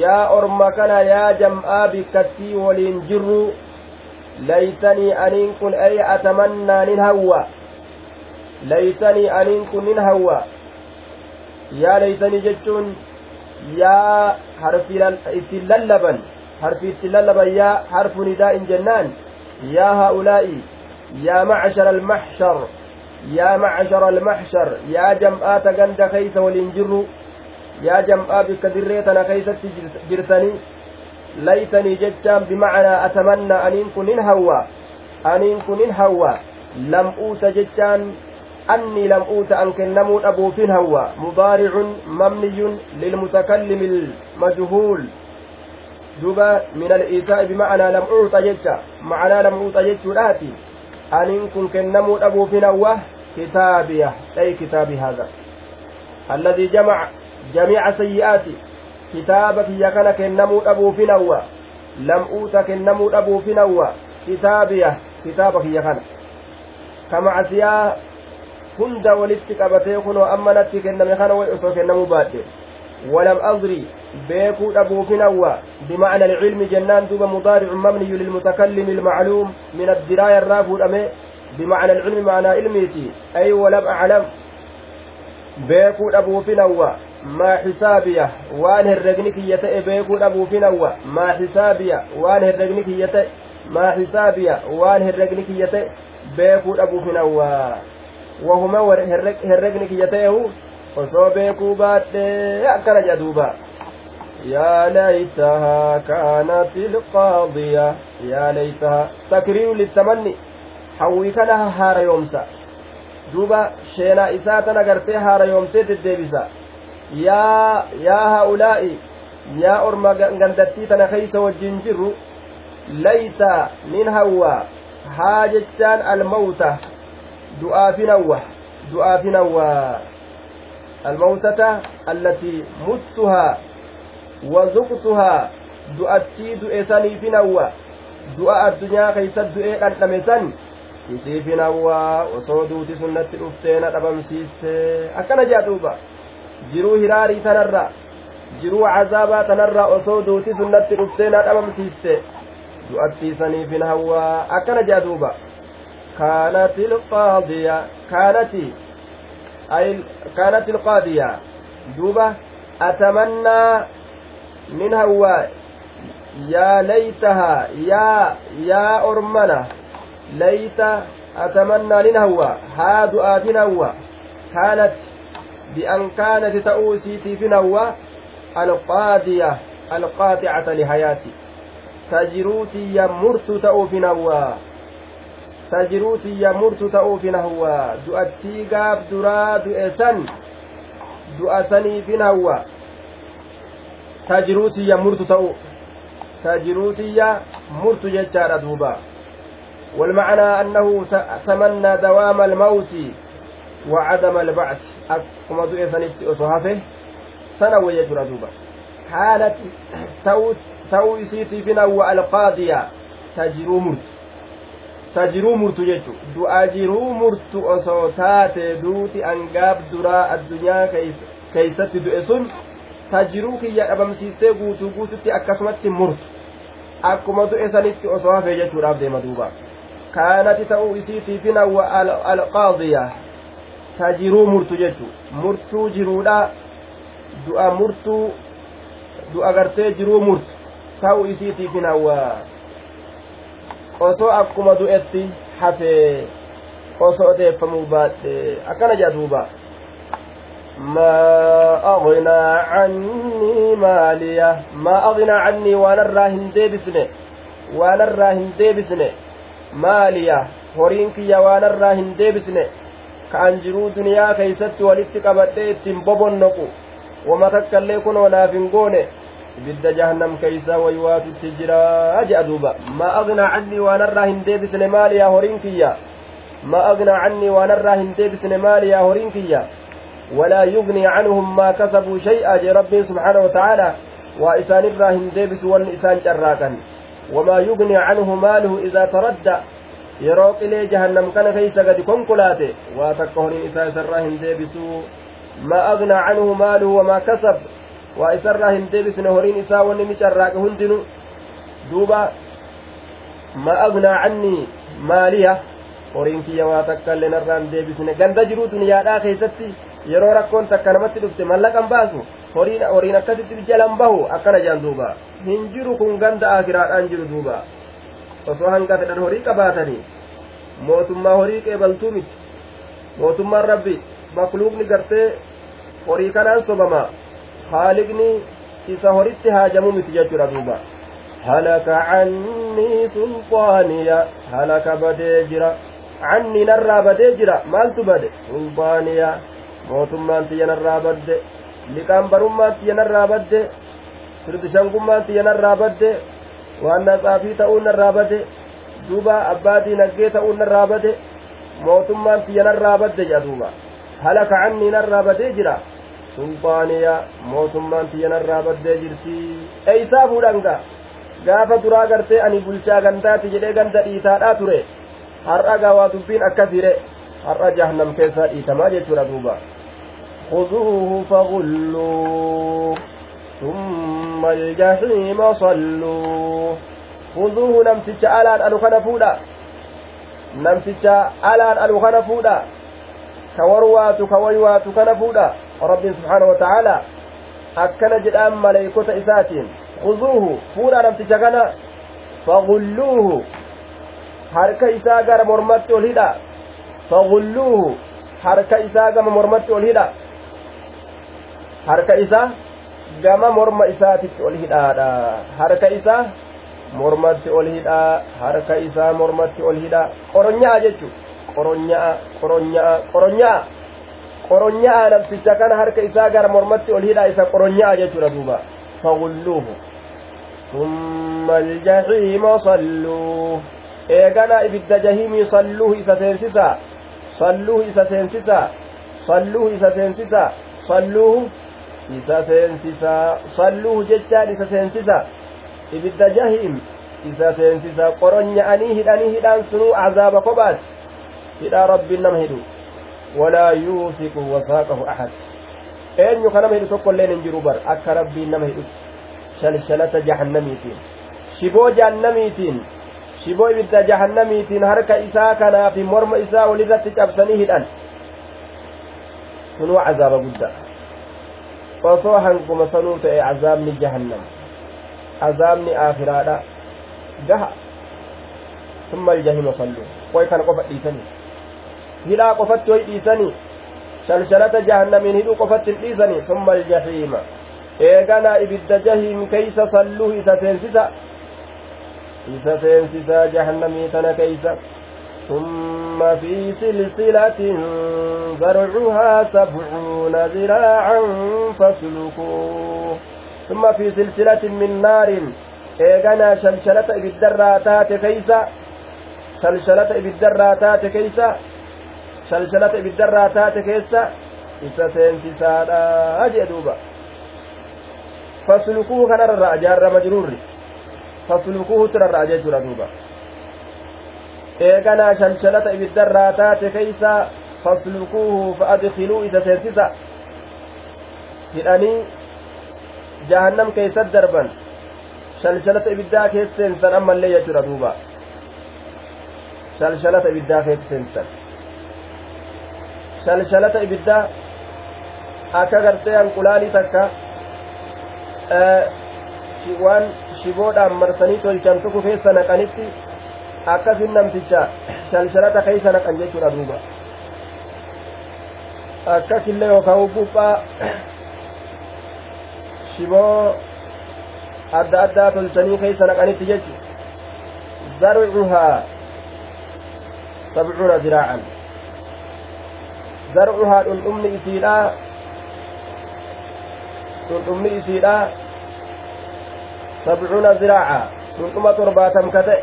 yaa orma kana yaa jam'aa bikkattii waliin jirru laytanii aniin kun ay atamannaa nin hawwa laytanii aniin kun nin hawwa yaa laytanii jechuun yaa harfi ittiin lallaban harfi ittiin lallaban yaa harfu nidaa'in jennaan yaa haa'ulaa'i yaa macshara almaxshar yaa macshara almaxshar yaa jam'aata ganda keeysa waliin jirru yaa jam'aa bikka dirree tana keeysatti jirtanii laytanii jechaan bimacnaa atamannaa aniin kun hin hawwa aniin kun hin hawwa lam'uuta jechaan أني لم أوت أن كنمو أبو فين هو مضارع مبني للمتكلم المجهول. دوبا من الإيتاء بمعنى لم أوت جتة معنى لم أوت جتة الآتي أن كن كنمو أبو فين هو كتابيه أي كتابي هذا. الذي جمع جميع سيئاتي. كتابك يكن كنمو أبو فين لم أوت كنمو أبو فين هو كتابيه كتابك يكن كما عسيا hunda walitti qabatee kunoo amma natti kenname kana way osoo kennamuu baadhe ولم أضري بيكو أبو فنوى بمعنى العلم جنان دوب مضارع مبني للمتكلم المعلوم من الدراية الرافو الأمي بمعنى العلم معنى علميتي أي ولم أعلم بيكو أبو فنوى ما حسابيه وان هرقنك يتئ بيكو أبو فنوى ما حسابيه وان هرقنك يتئ ما حسابيه وان هرقنك يتئ بيكو أبو فنوى wahuma herregni kiyya ta'ehu osoo beekuu baadhee akkana jedha duuba yaa laytahaa kaanat ilqaadiya yaa laytahaa takriiru littamanni hawwii kana haarayoomsa duuba sheenaa isaa tana gartee haarayoomsee deddeebisa yaa yaa haa'ulaa'i yaa orma gandattii tana keeysa wajjin jirru layta nin hawwa haa jechaan almawta du'aafi nawwa du'aafi nawwa الموتة التي متها wazuqtuhaa du'attii du'e saniifin hawwa du'a addunyaa keeysat du'ee dhandhame san isiifin hawwaa osoo duuti sunnatti dhuftee na dhabamsiiste akkana jea duuba jiruu hiraarii tanarra jiruu cazaabaa tanarra osoo duuti sunnatti dhuftee na dhabamsiiste du'attii saniifin hawwaa akkana jea duuba كانت القاضية كانت أي كانت القاضية. دوبة أتمنى من هو؟ يا ليتها يا يا أرمنة ليت أتمنى لنهوى ها دعاء هو. كانت بأن كانت تأوسيتي في نهوى القاضية القاطعة لحياتي. تجروتي يمرت تأو في نهوى yamurtu ta'uufin hawwa du'attii gaaf duraa du'e san du'a saniifin hawwa tajiruuti yamurtu ta'u tajiruutiyya murtu jechaadha duuba والمعنى أنه تمنى دوام الموت وعدم البعث أكما دعي سنت أصحافه سنوي يجرى دوبا كانت تو إسيتي فينا القاضية تجرو مرت ta jiruu murtu jechu du'a jiruu murtu osoo taate duuti angaaf duraa addunyaa keeysatti du'e sun ta jiruu kiyya dhabamsiistee guutuu guututti akkasumatti murtu akkuma du'e sanitti osoo hafee jechuudhaaf deema duuba kaanati ta'uu isiitiifin awwa alqaadiya ta jiruu murtu jechu murtuu jiruudha du'a murtuu du'a gartee jiruu murtu ta'uu isiitiifin awwaa osoo akkuma du'etti hafee osoo odeeffamuu baadhe akkana jedha duuba ما أغنى عني مالية ما أغنى عني وأنا الراهن ديبسني وأنا الراهن ديبسني مالية waan irraa hin deebisne ka'an jiruu duniyaa keeysatti walitti qabadhee ittiin bobonnoqu wama takkaillee kunoo naaf hin goone ibidda jahannam keeysa waywaatutti jira jedha duuba maa agnaa cannii waanarraa hin deebisne maaliyaa horiin kiyya maa agnaa cannii waanarraa hin deebisne maaliyaa horiin kiyya walaa yugnii canhum maa kasabuu shay'a jee rabbiin subxaana watacaala waa isaanirraa hin deebisu wanni isaan carraaqan wamaa yugnii canhu maaluhu idaa taradda yeroo qilee jahannam kana keeysa gadi konkolaate waa takka horiin isaa isarraa hin deebisu maa waa isarraa hin deebisne horiin isaa wanni ni carraaqe hundinu duuba ma agnaa cannii maaliya horiin kiyya waa takka illee narraa hin deebisne ganda jiruu duniyaadhaa keessatti yeroo rakkoon takka namatti dhufte mallaqan baasu horiin horiin akkasitti jalan bahu akkana jaan duuba hin jiru kun ganda akiraadhaan jiru duuba osoo hanga fedhan horii qabaatanii mootummaa horii qeebaltuu miti mootummaan rabbi makluuqni gartee horii kanaan sobama haaliqni isa horitti haajamu miti jechuudha duuba halaka cannii sulxaaniya halaka badee jira cannii narraa badee jira maaltu bade sulxaaniya mootummaan tiyya narraa badde liqaan barummaan tiyya narraa badde firdishangummaan tiyya narraa badde waan natsaafii ta'uun narraa bade duuba abbaa diinaggee ta'uun narraa bade mootummaan tiyya narraa badde jedha duuba halaka cannii narraa badee jira sulxaaniya mootummaan tiyyanarraa baddee jirti eeysaa fuudhanga gaafa duraa gartee ani bulchaa gandaati jedhee ganda dhiitaadhaa ture har'a gaawaa dubbiin akkasire har'a jahannam keessaa dhiitamaa jechuudha duuba خذوه فغلوه ثم الجحيم صلوه خذوه نمتج ألان ألو خنفودا نمتج ألان ألو خنفودا كوروات كويوات خنفودا maleeykota isaatiin khuzuuhu fuudhaa namticha kana fagulluuhu harka isaa gara mormatti ol hidha fagulluuhu harka isaa gama mormatti ol hidha harka isaa gama morma isaatitti ol hidhaadha harka isaa mormatti ol hidhaa harka isaa mormatti ol hidhaa qoronya'a jechu qoronya'a qoronya'a qoronya'a qoronyaa nafticha kana harka isaa gara mormatti ol hidhaa isa qoronyaa jechuudha duuba fagulluuhu summa aljahiima salluuh eegana ibidda jahimii salluuhu isa seensisaa salluuhu isa seensisaa salluuhu isa seensisaa salluuhu isa seensisaa salluuhu jechaan isa seensisa ibidda jahiim isa seensisa qoronya'anii hidhanii hidhaan sunuu azaaba kophaati hidhaa rabbiin nama hidhu wasaaqahu ahad eenyu ka nama hidhu tokko illeen hin jiru bar akka rabbiin nama hidhutti shalshalata jahannamiitiin shiboo jahannamiitiin shiboo ibidda jahannamiitiin harka isaa kanaa fi morma isaa walirratti cabsanii hidhan sunuu cazaaba guddaa osoo hanguma sanuu ta'e cazaabni jahannam cazaabni aakiraadha gaha ثم الجحيم صلوا kana qofa dhiisanii hidhaa qofatti hoy dhiisanii shalshalata jahannamiin hidhuu qofatti hin dhiisanii ثم الجحيم eeganaa ibidda jahiim keeysa salluu isa seensisa isa seensisaa jahannamii tana keeysa ثم في سلسلة ذرعها سبعون ذراعا فاسلكوه ثم في سلسلة من نار ibiddarraa taate keeysa shalshalata ibiddarraa taate keeysa ibiddarraa taate keessa isa seensisaadha jee duuba faslukuuhu kanarra jaarra majruurri faslukuuhu turarraa jechuudha duuba eeganaa shalshalata ibiddarraa taate keeysa faslukuuhu fa'adkiluu isa seensisa hidhanii jahannam keessat darban shalshalata ibiddaa keessa seensan ammallee jechuudha duuba shalshalata ibiddaa keessa seensan shalshalata ibiddaa akka gartee hanqulaalii takka waan shiboodhaan marsanii tolchan tokko keessa naqanitti akkasin namticha shalshalata keessa naqan jechuudha duuba akkasillee yookaan buphaa shiboo adda addaa tolchanii keessa naqanitti jechu zarcuhaa sabcuuna ziraacan zarcuhaa dhundhumni isiidhaa dhundhumni isiidha sabcuuna ziraaca dhundhuma torbaatam ka ta'e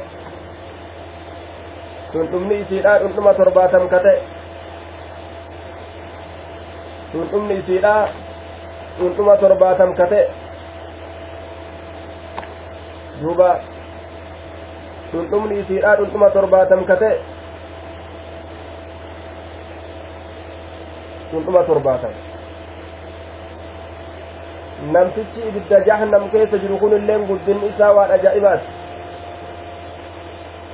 dhundhumni isiidha dhundhuma torbaatam ka ta'e dhundhumni isiidha dhundhuma torbaatam ka ta'e duuba dhundhumni isiidha dhundhuma torbaatam ka ta'e dhundhuma torbaatam namtichi ibidda jahannam keessa jiru kun illeen guddinni isaa waan ajaa'ibaati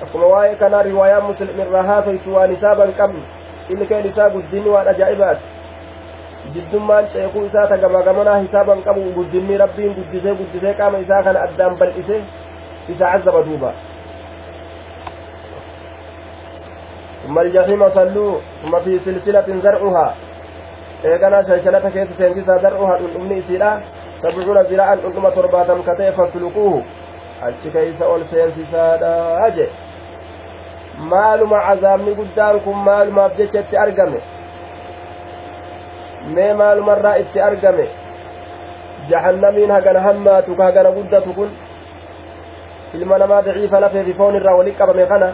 akkuma waa'ee kanaa riwaayaa muslim irraa haafaytu waan isaa ban qabne ilkeen isaa guddinni waan ajaa'ibaati jiddummaan ceekuu isaa tagamaagamanaa hisaaban qabu guddinni rabbiin guddisee guddisee qaama isaa kana addaan bal'ise isa cazaba duuba ثم الجحيم صلوا ثم في سلسلة زرعها eeganaa shalshalata keessa seensisaa dar'uha dhundhumni isiidha sabcuuna ziraa'an dhundhuma torbaatam ka ta'e fasluquuhu achi keeysa ol seensisaadha je maaluma cazaabni guddaan kun maalumaaf jecha itti argame mee maalumarraa itti argame jahannamiin hagana hammaatu ka hagana guddatu kun ilma namaa daciifa lafeefi foon irraa walit qabame kana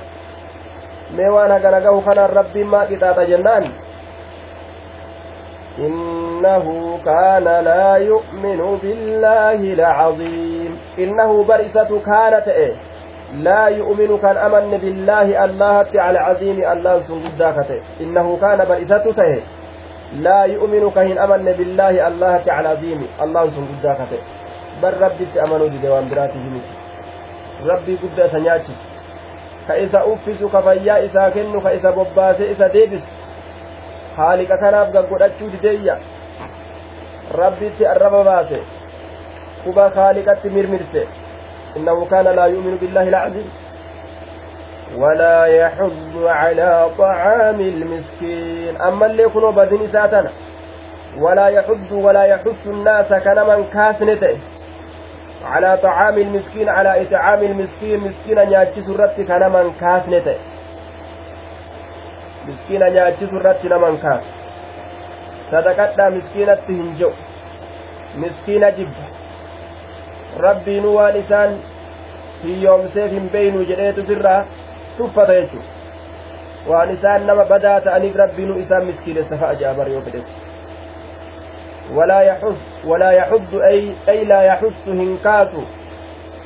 mee waan hagana gahu kanaan rabbiin maa qixaaxa jennaan إنه كان لا يؤمن بالله العظيم. إنه برئسة كانت إيه؟ لا يؤمن كان أمن بالله الله على عظيم الله سنقداكته إنه كان برئسة إيه؟ لا يؤمن كهن أمن بالله الله على عظيم الله سنقداكته بل ربي تأمنوا بدوام براته ربي قد سنياتي كإذا أفز كفيا إذا كنو كإذا بباس إذا ديبس. Haaliqa kanaaf gaggodhachuu dideeyya? Rabbitti arraba baase. Kuba haaliqatti mirmirse innahu kaana laa yu'minu billahi lacziim ولا يحض على طعام المسكين أما اللي يكونوا بدين ساتنا ولا يحض ولا يحث الناس كنمن كاسنته على طعام المسكين على إطعام المسكين مسكينا نياتشي سرتي كنمن كاسنته miskiina nyaachisu irratti naman kaasu sadaqadhaa miskiinatti hin je'u miskiina jibba rabbiinu waan isaan hiyyoomseef hin beeynu jedheetu sirraa tuffata jechuudha waan isaan nama badaa ta'aniif rabbiinu isaan miskiinessa fa'a jaabar yoo fedhes walaa yaxus ولا يحض أي, أي لا يحث هنكاس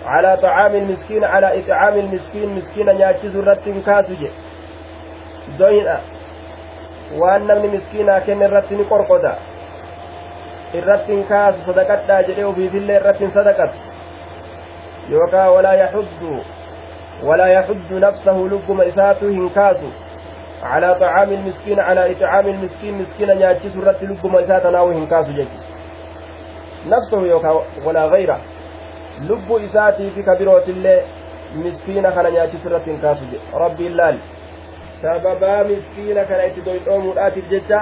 على طعام المسكين على إطعام المسكين مسكين يأتي ذرة هنكاس دوينة waan namni miskiinaa kenne irratti ni qorqoda irratti hin kaasu sadaqadhaa jedhee ofiifillee irratti hin sadaqatu yookaa walaa yaxuddu walaa yaxuddu nafsahu lubbuma isaatu hin kaasu على طعام المسكين على إطعام المسكين مسكين نياتشي سرت لبما إساءة ناوي هنكاسو جيكي نفسه يوكا ولا غيره لب إساتي في كبيروت الله مسكين خنا نياتشي سرت هنكاسو جي ربي اللال sababaa miskiina kana itti doydhoomuudhaatiif jecha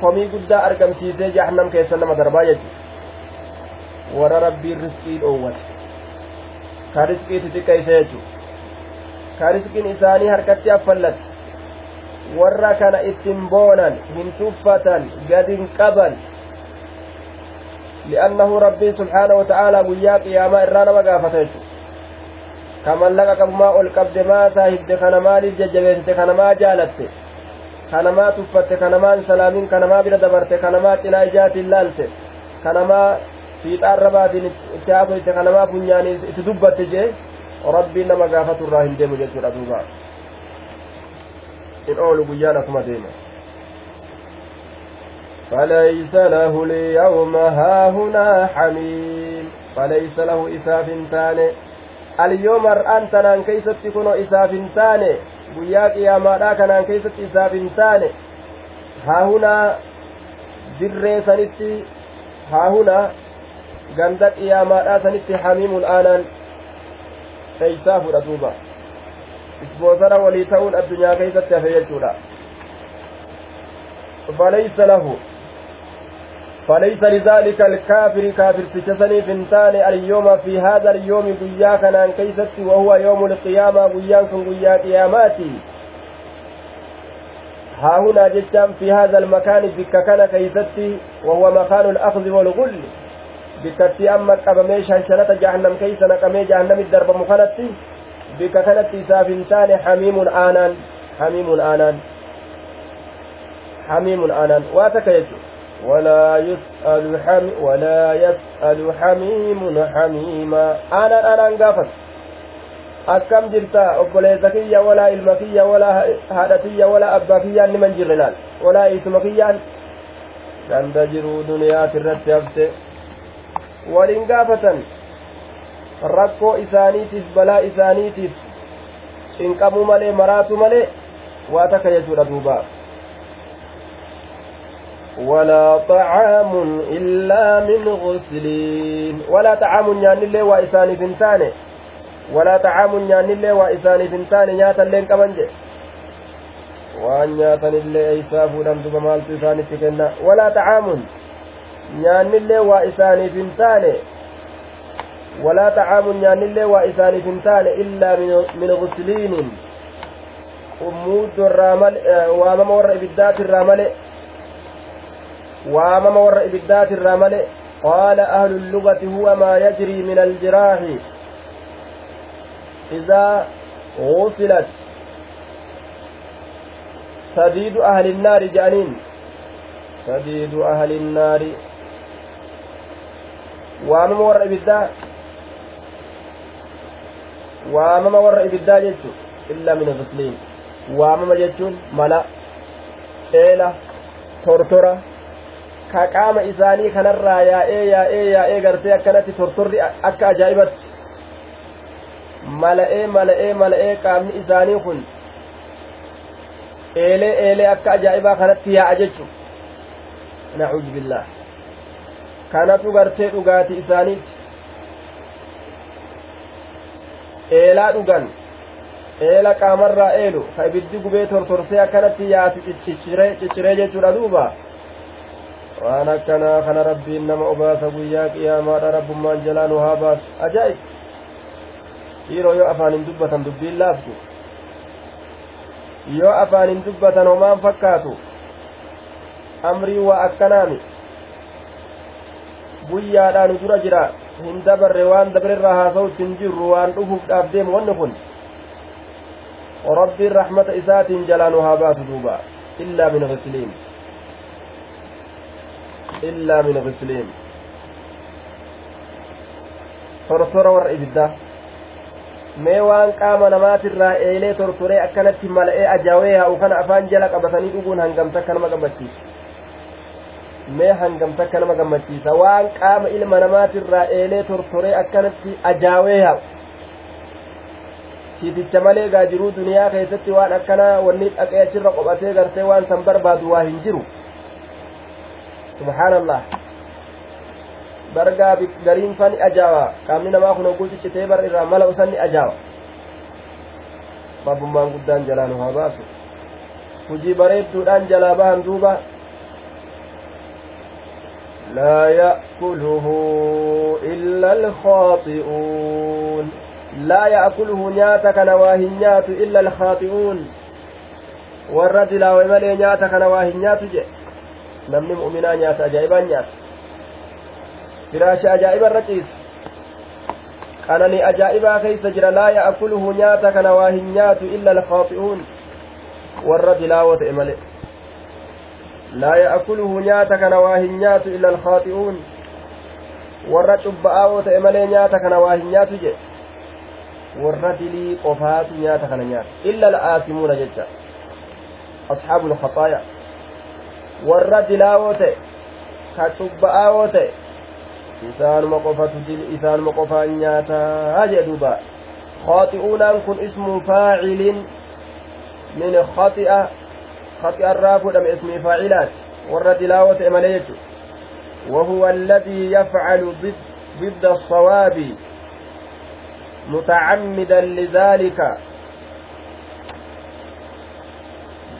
komii guddaa argamsiisee jahannam keessa nama darbaa jechu warra rabbiin riskii dhoowwate ka riskii xixiqqeeyse jechu ka riskiin isaanii harkatti affallate warra kana ittin boonan hin tuffatan gadin qaban li'annahu rabbiin subhaanahu wa ta'aalaa guyyaa qiyaamaa irraa nama gaafata jechu ka mallaqa qabumaa ol qabde maa saahibde kana maaliif jajjabeessite kana maa jaalatte kanamaa tuffatte kanamaan salaamiin kanamaa bira dabarte kanamaa cinaa ijaatiin laalte kanamaa fiixaan rabaatiin itti haasoyte kanamaa funyaanii itti dubbatte jee rabbiin nama gaafatu irraa hin deemu jechuudha duuba in oolu guyyaan asuma deema فليس له اليوم هاهنا حميم فليس له إساف تاني alyooma har'aan tanaan keeysatti kuno isaaf hin taane guyyaa qiyaamaadhaa kanaan keeysatti isaaf hin taane haahunaa dirree sanitti haahunaa ganda qiyaamaadhaa sanitti hamiimun aanaan eeysaa fudha duuba isboosara walii ta'uun addunyaa keeysatti hafe jechuudha falaysa lahu فليس لذلك الكافر كافر تشسني فنتان اليوم في هذا اليوم قيا كان كيست وهو يوم القيامة قيا كن قيا قياماتي. ها هنا جتام في هذا المكان بك كان كيستي وهو مكان الأخذ والغل. بكتي أما قبمي شنشنة جهنم كيس نقمي جهنم الدرب مخنتي بك كانت سافنتان حميم آنان. حميم آنان. حميم آنان. واتك يجو. ولا يسأل حمي ولا يسأل حميم حميما. أنا أنا انقفت أكم جرتا؟ أقول زكية ولا المكية ولا هادتية ولا أبافية لمن جرنال. ولا إسمكية تندجروا دنيا في الرسيبت والانقافة ركو إسانيتس بلا إسانيتس إن قموا ملي مراتوا ملي. واتك يجور دوباك ولا طعام إلا من غسلين. ولا طعام يعني اللي وإساني بنتاني ولا طعام يعني اللي وإساني بنتاني ياتا اللي كمانجي وأن ياتا اللي إسافو لم تبقى مال تساني تكنا. ولا طعام يعني اللي وإساني بنتاني ولا طعام يعني اللي وإساني بنتاني إلا من, غسلين. ومود الرامل آه، وامام ورئي بالذات الرامل. Ibiddaati irraa male qaala ahlu llugati huwa maa yajrii min aljiraahi idaa gusilat sadiidu ahli nnaari je'aniin sadiidu ahli nnaari waamama warra ibiddaa waamama warra ibiddaa jechu illaa min gusliin waamama jechuun mala eela tortora ka qaama isaanii kanarraa yaa'ee yaa'ee yaa'ee gartee akkanatti tortorri akka ajaa'ibatti mala'ee mala'ee mala'ee qaamni isaanii kun eelee eelee akka ajaa'ibaa kanatti yaa'a jechuun nacuudhu billah kanatu gartee dhugaatii isaaniiti eelaa dhugan eela qaamarraa eelu ka ibiddi gubee tortorsee akkanatti yaa'atu cicciree jechuudha duuba waan akkanaa kana rabbiin nama obaasa guyyaa qiyaamaadha rabbummaan jalaa nu haa baasu ajaa'ib dhiiroo yoo afaan hin dubbatan dubbiin laaftu yoo afaan hin dubbatan homaan fakkaatu amrii waa akkanaami guyyaadhaa nu dura jira hin dabarre waan dabarerraa haasa'utti hin jirru waan dhufuudhaaf deemu wanni kun rabbiin rahmata isaatiin jalaa nu haa baasu duuba illaa min gisliin illaa min ghisliin tortora warra ibiddaa mee waan qaama namaatirraa eelee tortoree akkanatti mala'ee ajaawee haa'u kana afaan jala qabatanii dhuguun hangamta akka nama gammachiisa. Mee hangamta akka nama gammachiisa. Waan qaama ilma namaatirraa eelee tortoree akkanatti ajaawee haa'u siiticha malee gaa jiruu duniyaa keessatti waan akkanaa wanni dhaqee achirra qophatee gartee waan san barbaadu waa hin jiru gariin fa ni ajaawa qaamni namaa kun hogguu ciccitee bar irraa mala usan ni ajaawa babbummaan guddaan jalaa nu haa baasu hujii bareedduudhaan jalaa bahan duuba لا يأكله إلا الخاطئون لا يأكله نياتك نواهنيات إلا الخاطئون والرجل وملي نياتك نواهنيات جي نمني مؤمنا نيات أجائبا نيات firaasha ajaa'iba irra ciisa qananii ajaa'ibaa keeysa jira laa ya'kuluhu nyaata kana waa hin nyaatu illa alkhaaxi'uun warra dilaawoo ta'e male laa ya'kuluhu nyaata kana waa hin nyaatu illa alkhaaxi'uun warra cubba'aawoo ta'e malee nyaata kana waa hin nyaatu je warra dilii qofaatu nyaata kana nyaata illa al'aasimuuna jecha ashaabu lkhaxaaya warra dilaawoo ta'e ka cubba'aawoo ta'e isaanuma qofatu isaanuma qofaan nyaataa jee duuba khaaxi'uunaan kun ismu faacilin min khaxi'a khaxi'a irraa fudhame ismii faacilaati warra dilaawoo ta'e malee jechu وهو الذي يفعل ضد الصواب متعمدا لذلك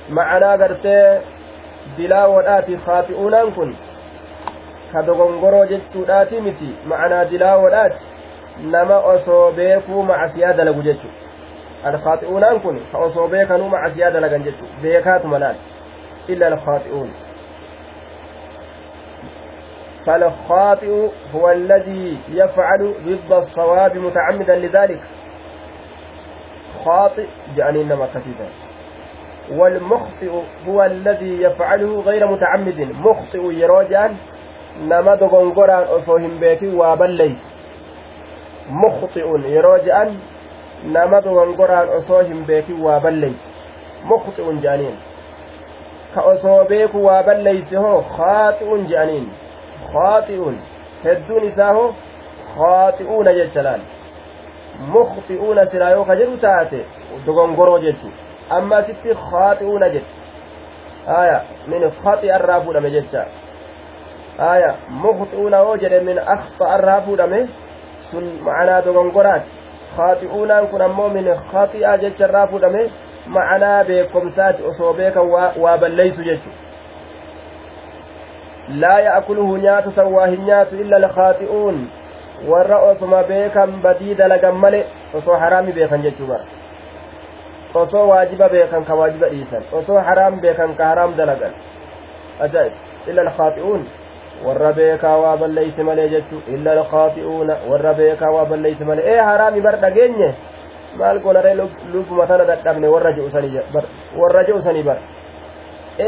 معنى قرتي دلاوة خاطئون كن ka dogongoroo jechuudhaati miti ma'anaa dilaawoodhaati nama osoo beekuu macasiyaa dalagu jechu alkhaaxi'uunaan kun ka osoo beekanuu macasiyaa dalagan jechu beekaatu malaal illa alkhaaxi'uun فالخاطئ هو الذي يفعل ضد الصواب متعمدا لذلك خاطئ جاني إنما كثيرا والمخطئ هو الذي يفعله غير متعمد مخطئ يروجان yeroo je'an nama dogongoraan osoo hin beekin waa balleeysu mukhxi'un je'aniin ka osoo beeku waa balleeyse hoo khaaxi'un je'aniin khaaxi'un hedduun isaa hoo khaaxi'uuna jecha laal mukhxi'uuna silaa yoo ka jedhu taate dogongoroo jechu khaaxi'uuna jedhe aya min khaxi'a irraa fuudhame jecha aya mukhxi'uuna yoo jedhe min akhfa irraa fuudhame sun ma'anaa dogongoraati khaaxi'uunaan kun ammoo min khaxi'a jecha irraa fuudhame ma'anaa beekomsaati osoo beekan waa balleeysu jechu laa ya'kuluhu nyaatu san waa hin nyaatu illa alkhaaxi'uun warra osoma beekan badii dalagan male osoo haraami beekan jechuu bara osoo waajiba beekan ka waajiba dhiisan osoo haraam beekan ka haraam dalagan ajaa'ib illa alkhaaxi'uun warra beekaa waa balleeyse malee jechu illa alkhaati'uuna warra beekaa waa balleeyse malee ee haraami bar dhageenye maal gonare lubbuma tana dadhabne warra je'usanii bar warra je'usanii bar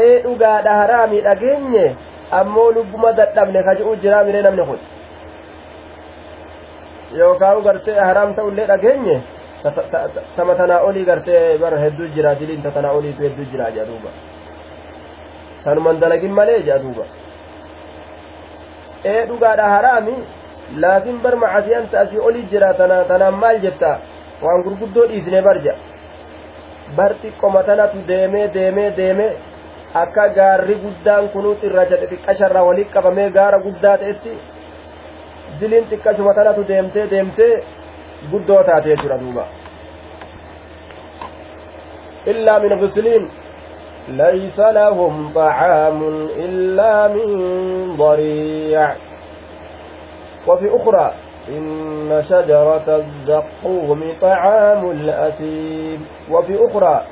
ee dhugaadha haraami dhageenye ammoo lubbuma dadhabne ka je'u jiraa mire namni kun yookaan gartee haraam ta'ullee dhageenye sama tanaa olii gartee bar hedduu jira diliin tanaa oliitu hedduu jira jedha duuba sanuman dalagin malee jedha duuba ee dhugaadha haraami laakiin bar macasiyanta asii olii jira tanaan maal jetta waan gurguddoo dhiisne barja bar xiqqoma tanatu deemee deemee deemee akka gaarri guddaan kunuu xirracha xixiqqasharraa walit qabamee gaara guddaa ta'etti diliin xiqqashuma tanatu deemtee deemtee guddoo taate jechuudha duuba. Illaa min ghisliin ليس لهم طعام إلا من ضريع وفي أخرى إن شجرة الزقوم طعام الأثيم وفي أخرى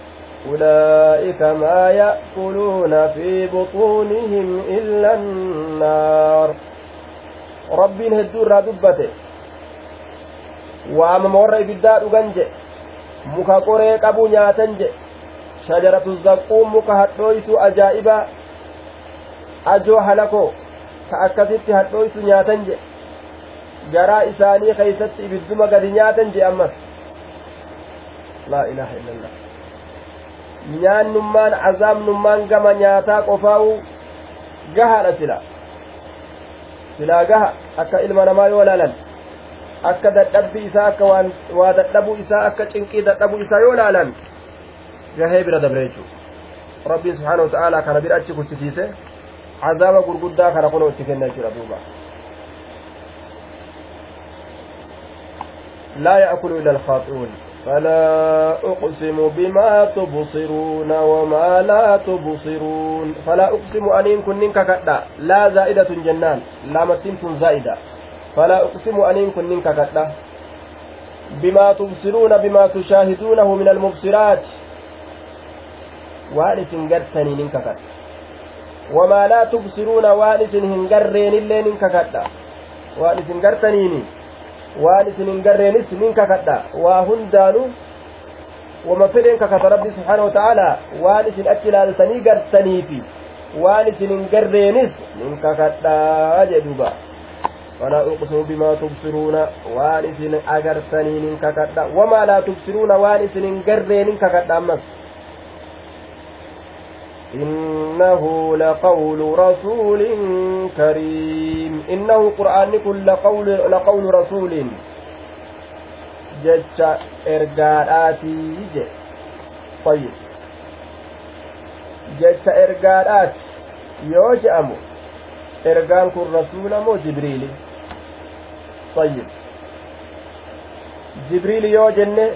أولئك ما يأكلون في بطونهم إلا النار رب هدور دبته وأما موري بالدار أغنجي muka qoree qabu nyaatan shajaratu zaqquun muka hadhooytu ajaa'iba ajoo halakoo ka akkasitti hadhooytu nyaatan jedhe garaa isaanii keeysatti ibidduma gadi nyaatan jee ammas laa ilaaha illallah nyaannummaan cazaabnummaan gama nyaataa qofaa'u gahaadha sila silaa gaha akka ilma namaa yoo laalan akka dadhabbii isaa akka waa dadhabuu isaa akka cinqii dadhabuu isaa yoo laalan gahee bira dabre jechuudha rabbiin subhaanahu wa ta'aalaa kana bira achi kuchisiise cazaaba gurguddaa kana kunoo itti kenna jechuudha duuba laa ya'kulu illa alkhaaxi'uun فلا أقسم بما تبصرون وما لا تبصرون فلا أقسم أنين كنين ككدا لا زائدة جنان لا متين زائدة فلا أقسم أنين كنين ككدا بما تبصرون بما تشاهدونه من المبصرات وانس قرتني ننككد وما لا تبصرون وانس هنقرين اللي ننككد وانس قرتنيني waan isin hin garreenis nin kakadha waa hundaanu wama fedhen kakata rabbi subxaana wa ta'aala waan isin achi ilaaltanii gartaniifi waan isin hin ولا أقسم بما تبصرون وانس أجرتني ككدا وما لا تبصرون وانس قرين ككدا أمس. إنه لقول رسول كريم. إنه قرآن كل لقول, لقول رسول. جج إرقاداتي جي طيب. جج إرقادات يوجأمو إرقان كل رسول مو جبريل. طيب جبريل يوجنه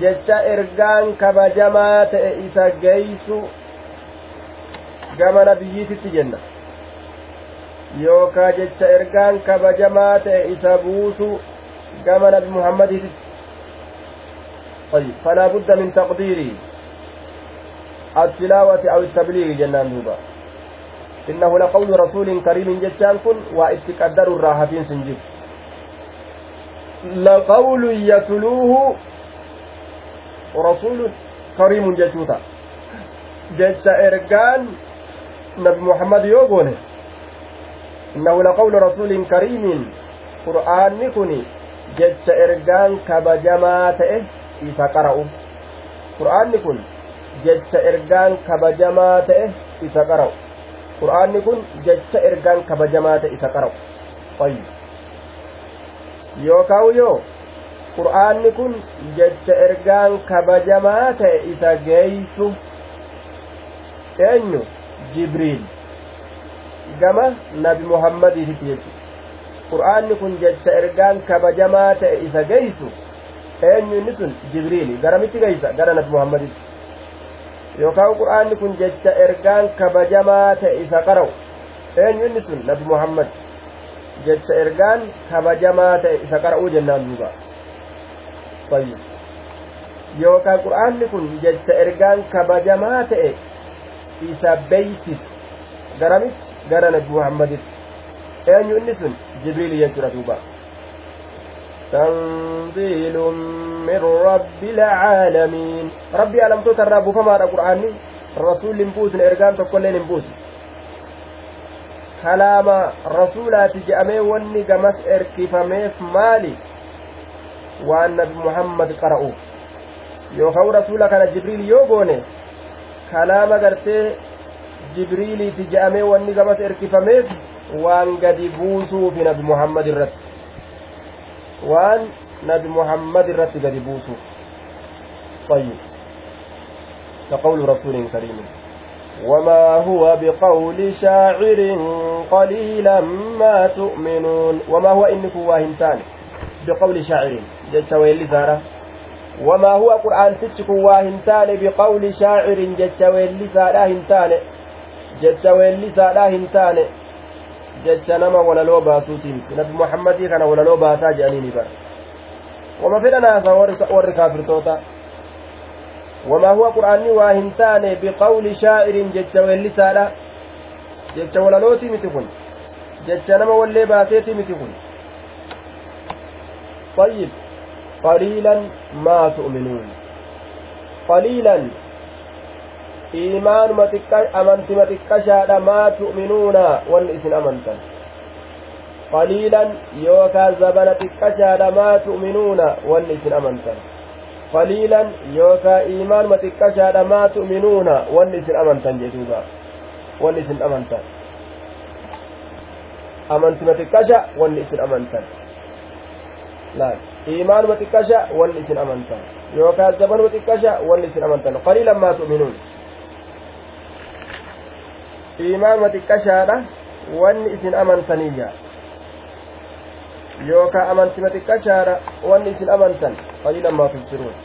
jecha ergaan kabajamaa ta'e isa geeysu gama nabiyyiititti jenna yookaa jecha ergaan kabajamaa ta'e isa buusu gama nabi muhammadiititti طيب فلا بد من تقدير التلاوة أو التبليغ جنان دوبا إنه لقول رسول كريم جتان كن واتقدر الراحتين سنجيب لقول يتلوه kariimun jechuuta jecha ergaan nabi muhammad yoo goone innahu laqawlu rasuulin kariimin qur'aanni kun jecha ergaan kabajamaa ta'e isa qara'u qur'aanni kun jecha ergaan kabajamaa ta'e isa qara'u qur'aanni kun jecha ergaan kabajamaa ta'e isa qara'u. Yookaan yoo qur'aanni kun jecha ergaan kabajamaa ta'e isa geeysu eenyu? Jibriil. Gama nabi muhammadiititti jechu qur'aanni kun jecha ergaan kabajamaa ta'e isa geeysu eenyu inni sun? Jibriili garamitti geeysa? Gara nabi muhammaditti yookaan qur'aanni kun jecha ergaan kabajamaa ta'e isa qara'u eenyu inni sun nabi muhammad jecha ergaan kabajamaa ta'e isa qara'uu jennaan duuba طيب yookaan qur'aanni kun jecha ergaan kabajamaa ta'e isa beeysis garamitti gara nabi muhammaditti eenyu inni sun jibriil jechuudha duuba تنزيل من رب العالمين ربي ألم تترى بفما قرآن الرسول لنبوس إرقان تقول لنبوس كلام رسولات جأمي وني قمس إركفميف مالي waan nabi muhammad qara'uuf yookaan rasuula kana jibriil yoo goone kalaama gartee jibriiliiti je'amee wanni gamas erkifameef waan gadi buusuufi nabi muhammad irratti waan nabi muhammad irratti gadi طيب كقول رسول كريم وما هو بقول شاعر قليلا ما تؤمنون وما هو إنك واهنتان بقول شاعر weellisaadha wamaa huwa qur'aantichi kun waa hin taane biqawli shaacirin jecha weellisaadha hin taane jecha weellisaadha hin taane jecha nama walaloo baasuutiin nabi muhammadii kana walaloo baasaa jedhaniini bara wama fedhanaasa warri kaafirtoota wamaa huwa qur'aanni waa hin taane biqawli shaacirin jecha weellisaadha jecha walalootii miti kun jecha nama wallee baaseetii miti kun طيب قليلا ما تؤمنون قليلا iimaanuma amantima xiqqashaadha maa tu'minuuna wanni isin amantan qaliilan yookaa zabana xiqqashaadha maa tu'minuuna wanni isin amantan qaliilan yookaa iimaanuma xiqqashaadha maa tu'minuuna wanni isin amantan jedhuuba wanni isin amantan amantima xiqqasha wanni isin amantan iimaanuma xiqqasha wanni isin amantan yookaa zabanuma xiqqasha wanni isin amantan qaliilan maa tu'minuun iimaanuma xiqqashaadha wanni isin amantaniyya yookaa amantima xiqqashaadha wanni isin amantan qaliilan maa tubsiruun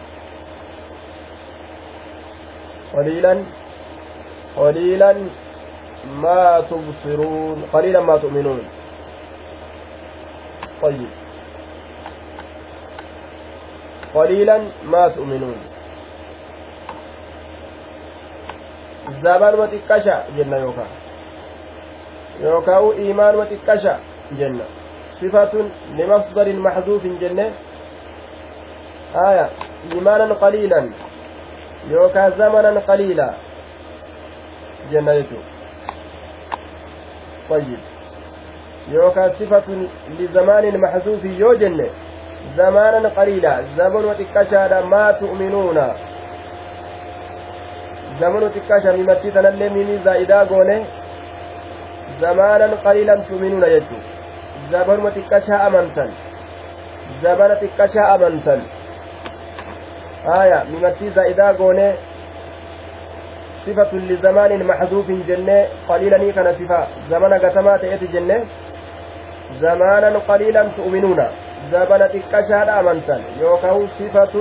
qaliilan qaliilan maa tubsiruun qaliilan maa tu'minuun طيب قليلا ما تؤمنون zabanuma xiqqasha jenna yookaa yookaa'u iimaanuma xiqqasha jenna sifatun limasdarin maxduufin jenne aya iimaanan qaliilan yookaa zamanan qaliila jenna jechu طيب yookaa sifatun lizamaanin maxduufin yoo jenne zamaanan qaliila zamanuma xiqqashaadha maa tu'minuuna zamanu xiqqaa shamimattii tanallee mimii zaa'idaa goone zamaanan qaliilan tuminuuna jechu zabanuma xiqqashaa amantan zabana xiqqashaa amantan haya mimattii zaa'idaa goone صفة لزمان محذوف جنة قليلا كان صفة زمن قسما تأتي جنة زمانا قليلا تؤمنون زمن تكشاد أمنتا يوكو صفة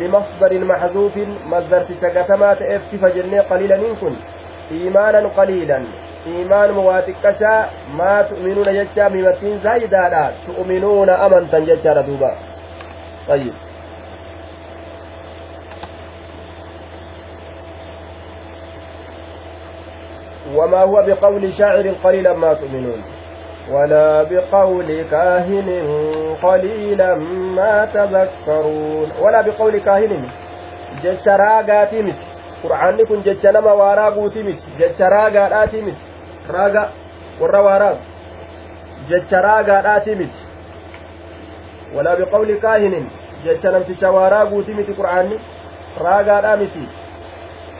لمصدر محذوف مصدر تشغتما تأف كيف جنة قليلا كن. إيمانا قليلا. إيمان مواتكشا ما تؤمنون ججا ممتين زايدا تؤمنون أمنتا ججا دوبا طيب. وما هو بقول شاعر قليلا ما تؤمنون. ولا بقول كاهن قليلا ما تذكرون ولا بقول كاهن جج راغاتي مت قرآني كن جج نما واراغوتي مت جج راغاتي مت راغا ورا واراغ جج راغاتي مت ولا بقول كاهن جج نمتي واراغوتي مت قرآني راغاadha miti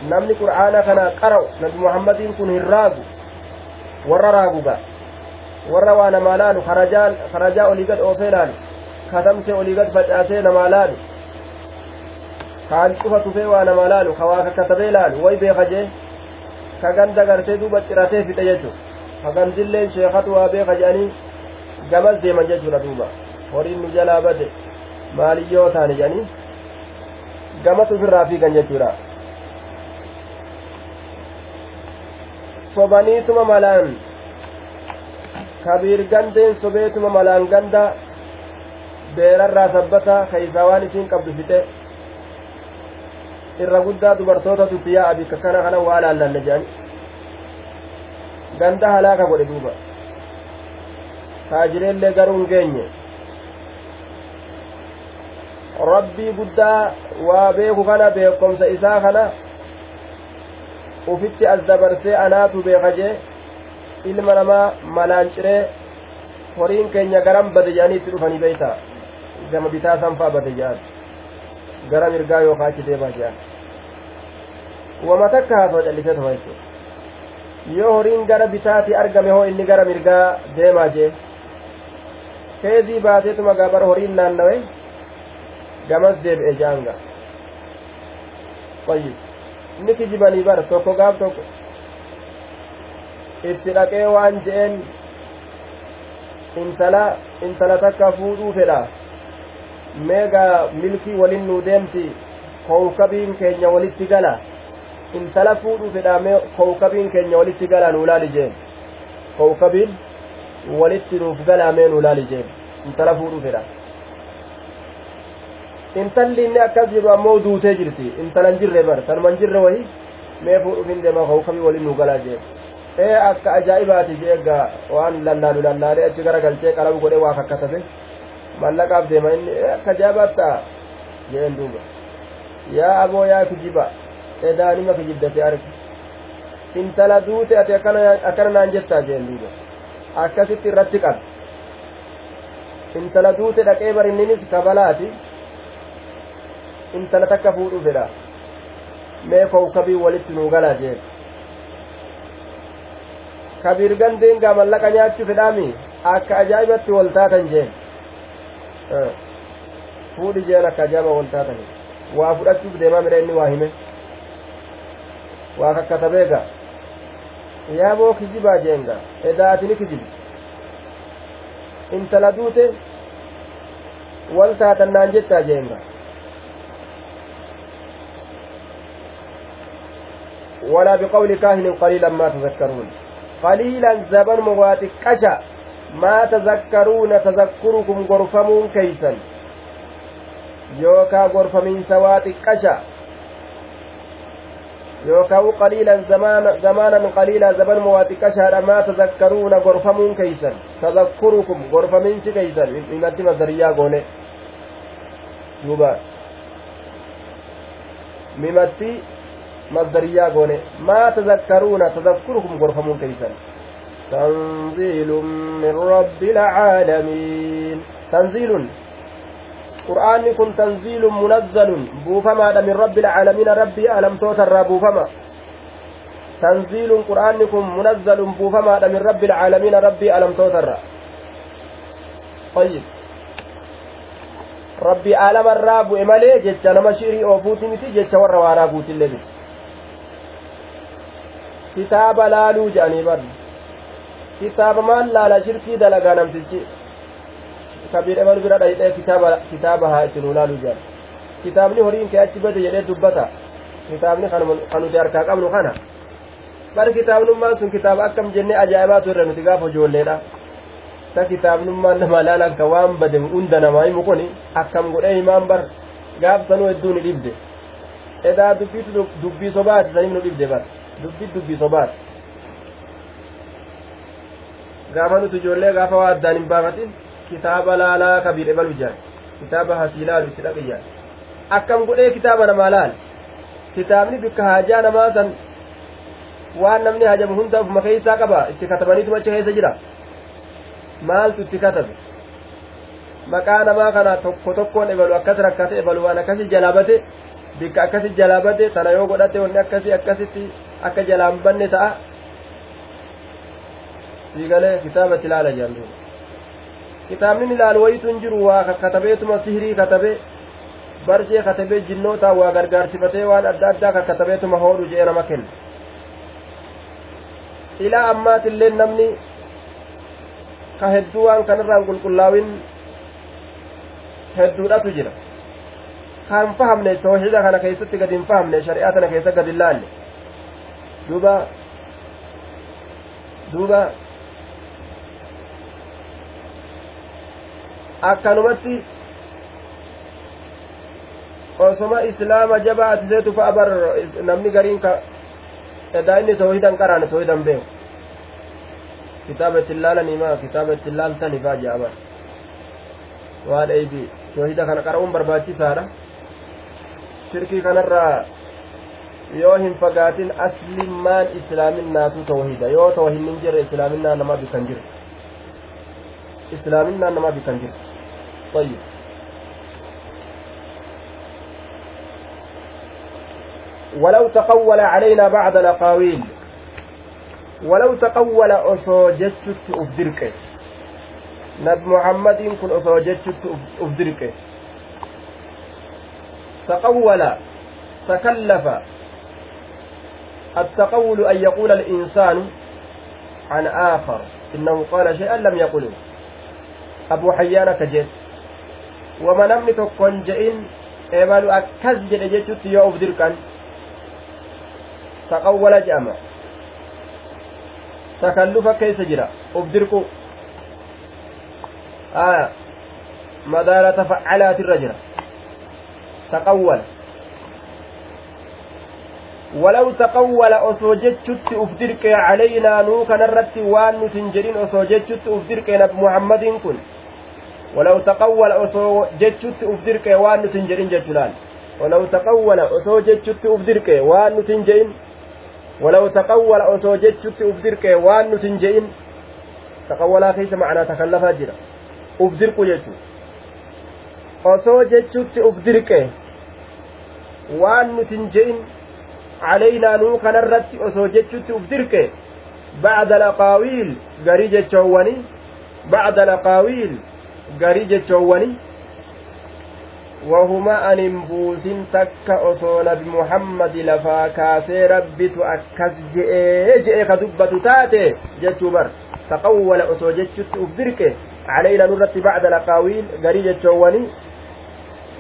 namni qur'aana kana qara'u nabi muhammadiin kun hin raagu warra raaguga warra waa namaa laalu karajaa olii gad oofee laalu katamsee olii gad facaasee namaa laalu kaan cufa tufee waa namaa laalu ka waa kakkatabee laalu way beeka jee ka ganda gartee duuba ciratee fixe jechu ka gandilleen sheekatu waa beeka jedhanii gamas deeman jechuudha duuba horiin nu jalaa bade maaliyyoo taane jedhanii gamas ufirraa fiigan jechuudha sobaniituma malaan kabiir gandeen sobeetuma malaan ganda beerarraa sabbata keeysaa waan isiin qabdu fixe irra guddaa dubartoota tutiyaa abikka kana kana waa laallanne jedhani ganda halaaka godhe duuba taajireellee garuu hin geenye rabbii guddaa waa beeku kana beekomsa isaa kana ufitti as dabarsee anaatu beeka jee ilma namaa malaan ciree horiin keenya garam bade jedhanii itti dhufanii beeyta gama bitaa sanfaa bade jedhan gara mirgaa yookaan achi deemaa jedhan wama takka haasoo callisee tofa jechuudha yoo horiin gara bitaati argame hoo inni gara mirgaa deemaa jee keezii baateetuma gaabara horiin naannawe gamas deebi'e jaanga fayyid inni kijibanii bara tokko gaaf tokko itti dhaqee waan je'een intala intala takka fuudhuu fedha meegaa milkii walin nuu deemti kowkabiin keenya walitti gala intala fuudhuu fedha mee kowkabiin keenya walitti gala nuu laali jeen kowkabiin walitti nuuf galaa mee nuu laali jeen intala fuudhuu fedha intalli inni akkas jedhu ammoo duutee jirti intalan jirre bar tanuman jirre wahi mee fuudhuuf hin deema kowkabii walin nuu galaa jeen ee akka ajaa'ibaati jeegga waan lallaalu lallaalee achi gara galchee qalabu godhee waa kakkatate mallaqaaf deema inni akka ajaa'ibatta jeen duuba yaa aboo yaa kijiba edaanima kijibdate argi intala duute ati akkana naan jettaa jeen duuba akkasitti irratti qabe intala duute dhaqee barinninis kabalaati intala takka fuudhu fedha mee kowkabii walitti nuu galaa jee kabiir gandeengaa mallaqa nyaachuu fedhaami akka ajaa'ibatti wal taatan jeen fuudhi jeen akka ajaa'iba wal taatan waa fudhachuuf deemaa midha inni waa hime waa kakkatabeega yaaboo kijibaa jeenga edaatini kijibi intala duute wal taatannaan jechaa jeenga ولا بقول كاهن قليلا ما تذكرون قليلا زبن مواتك كشا ما تذكرون تذكركم غرفمون كيسا يوكا غرفمين سواتك كشا yookaan qaliilan zamaana qaliilaa zaban muwaaxiqqashaadha maa tazakkaruuna gorfamuun keeysan tazakkurukum gorfaminsi keeysan himatti masdariyyaa goone duuba mimatti masdariyyaa goone maa tazakkaruuna tazakkurukum gorfamuun keeysan تنزيل من رب العالمين تنزيل qur'aanni kun tanziilun munazzalun buufamaadha min rabbi alcaalamiina rabbii alamtoota irraa buufama tanziilun qur'aanni kun munazzalun buufamaadha min rabbi alcaalamiina rabbii alamtoota irraa طيب irraa bu'e malee jecha nama shirii oofuuti miti jecha warra waaraa guutillee miti kitaaba laaluu jedhanii barri kitaaba maal laala shirkii dalagaa namtichi kabiir emal bira dhayxee kitaaba kitaaba haa itti nuulaalu jedhan kitaabni horiin kee achi bade jedhee dubbata kitaabni kan nuti harkaa qabnu kana bar kitaabnummaan sun kitaaba akkam jennee ajaa'ibaatu irra nuti gaafa ijoolleedha ta kitaabnummaan nama laalan ka waan bade hunda namaa himu kun akkam godhee himaan bar gaafsanuu hedduu ni dhibde edaa dubbiitu dubbii sobaati saniif nu dhibde bar dubbii dubbii sobaati gaafa nuti ijoollee gaafa waa addaan hin baafatin kitaaba laalaa kabiir ebalu jaan kitaaba hasiilaalu itti dhaqiyyaa akkam godhee kitaaba namaa laal kitaabni bikka haajaa namaa san waan namni hajamu hunda ufuma keeysaa qaba itti katabaniituma achi keessa jira maaltu itti katabe maqaa namaa kana tokko tokkoon ebalu akkas rakkate ebalu waan akkasi jalaabate bikka akkasi jalaabate tana yoo godhate wanni akkasi akkasitti akka jalaan banne ta'a siigalee kitaabatti laala jaallu kitaabni ilaalu wayitu jiru waa katabeetuma sihirii katabe barjee katabee jinnoota waa gargaarsifatee waan adda addaa kan katabeetuma hoodhu jee nama kenna ilaa ammaatillee namni ka hedduu waan kanarraan qulqullaawin hedduudhatu jira kan fahamne tawxiida kana keessatti gad hin fahamne shari'aa tana keessa gad hin laalle duuba duuba akkanumatti osoma islaama jabaa atiseetu fa'a bar namni gariin ka edaa inni tawhidan qaraane tawhidan beeku kitaaba ittiin laalaniima kitaaba ittiin laaltani faa jaaban waan eeybi tawhida kana qara'uun barbaachisaadha shirkii kanarraa yoo hin fagaatin aslimmaan islaaminaatu tawhida yoo tawhinnin jirre islaaminaa namaa bikan jirre islaaminaan namaa bikan jirre طيب ولو تقول علينا بعض الأقاويل ولو تقول أصو جتت أفدرك نب محمد كن أصو جتت أفدرك تقول تكلف التقول أن يقول الإنسان عن آخر إنه قال شيئا لم يقله أبو حيان namni tokkon je'in ebalu akkas jedhe jechutti yoo uf dirqan taqawwala je'ama takallufa keessa jira uf dirqu aya madaala tafacalaatirra ولو تقول أصو جتشت أفدرك علينا نو كان الرت وان نتنجرين أصو جتشت أفدرك نب محمد كن. ولو تقول أصو جتشت أفدرك وان نتنجرين جتلان ولو تقول أصو جتشت أفدرك وان نتنجرين ولو تقول أصو جتشت أفدرك وان takallafaa jira uf dirqu jechuu osoo jechutti uf dirqe waan nutin je'in dirqe bacda laqaawiil garii jechoowwani bacda laqaawiil garii jechoowwani wahuma anin buusin takka osoo nabi muhammadi lafaa kaasee rabbitu akkas je'ee je'e ka dubbatu taate jechuu bar taqawwala osoo jechutti uf dirqe calaynaa nurratti bacda laqaawiil garii jechoowwani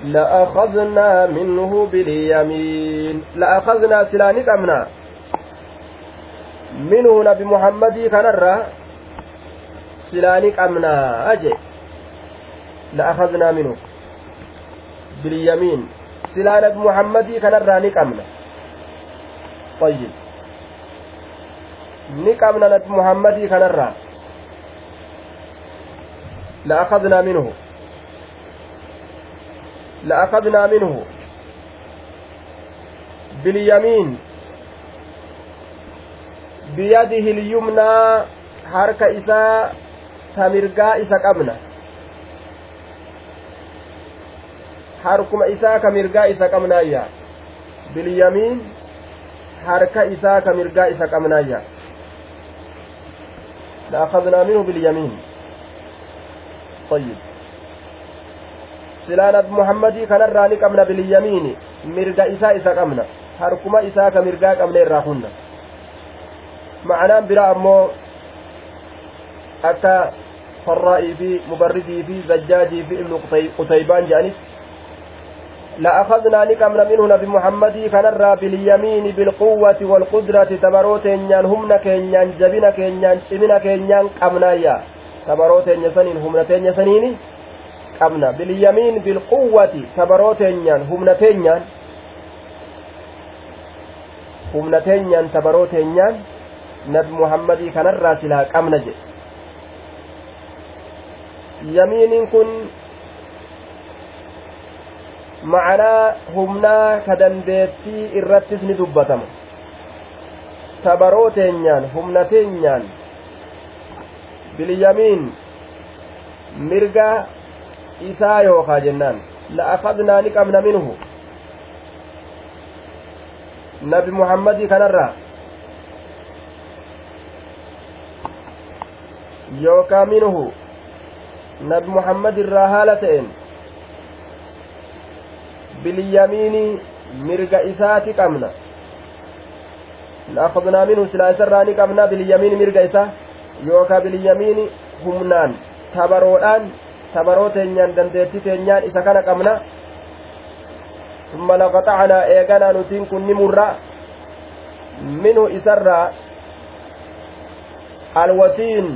لأخذنا منه باليمين. لأخذنا سلاني أمنا منه نبي محمد كنرى سلاني أمنا أجي. لأخذنا منه باليمين. سلانة محمد كنرى نكمنا طيب. نكمنا نبي محمد كنرى. لأخذنا منه. لأخذنا منه باليمين بيده اليمنى حرك إساء تمرقا إسا قبنا isaa ka mirgaa isa qabnaayya bilyamiin harka isaa ka mirgaa isa لأخذنا منه باليمين طيب nabi muhammadii kanarraa ni qabna bilyamiini mirga isaa isa qabna harkuma isaa ka mirgaa qabne irraa hunda ma'anaan biraa ammoo akka farraa'ii fi mubarridii fi zajjaajii fi ibnu qutaybaan jedhanis لأخذنا نكمنا منه نبي محمد كنرى باليمين بالقوة والقدرة تبروتين همنا كينيان جبنا كينيان شمنا كينيان قمنايا تبروتين يسنين همنا تين يسنيني qabna. Bilyamiin bilquwwati tabaroo teenyaan humna teenyaan humna teenyaan tabaroo teenyaan nabi muhammadii kanarraa silaa qabna jedhe. Yamiiniin kun macanaa humnaa ka dandeettii irrattis ni dubbatama. Tabaroo teenyaan humna teenyaan bilyamiin mirga isaa yookaa jennaan la'akadnaa ni qabna minhu. Nabi muhammadii kanarraa yookaa minhu. Nabi muhammad irraa haala ta'een. Bilyamiini mirga isaati qabna. La'akadnaa minhu silaa isarraa ni qabna. Bilyamiini mirga isaa yookaa bilyamiini humnaan tabaroodhaan tabaroo teenyaan dandeettii teenyaan isa kana qabna ثم لقطعنا إيغانا نتين كن مرة منه إسرى الوتين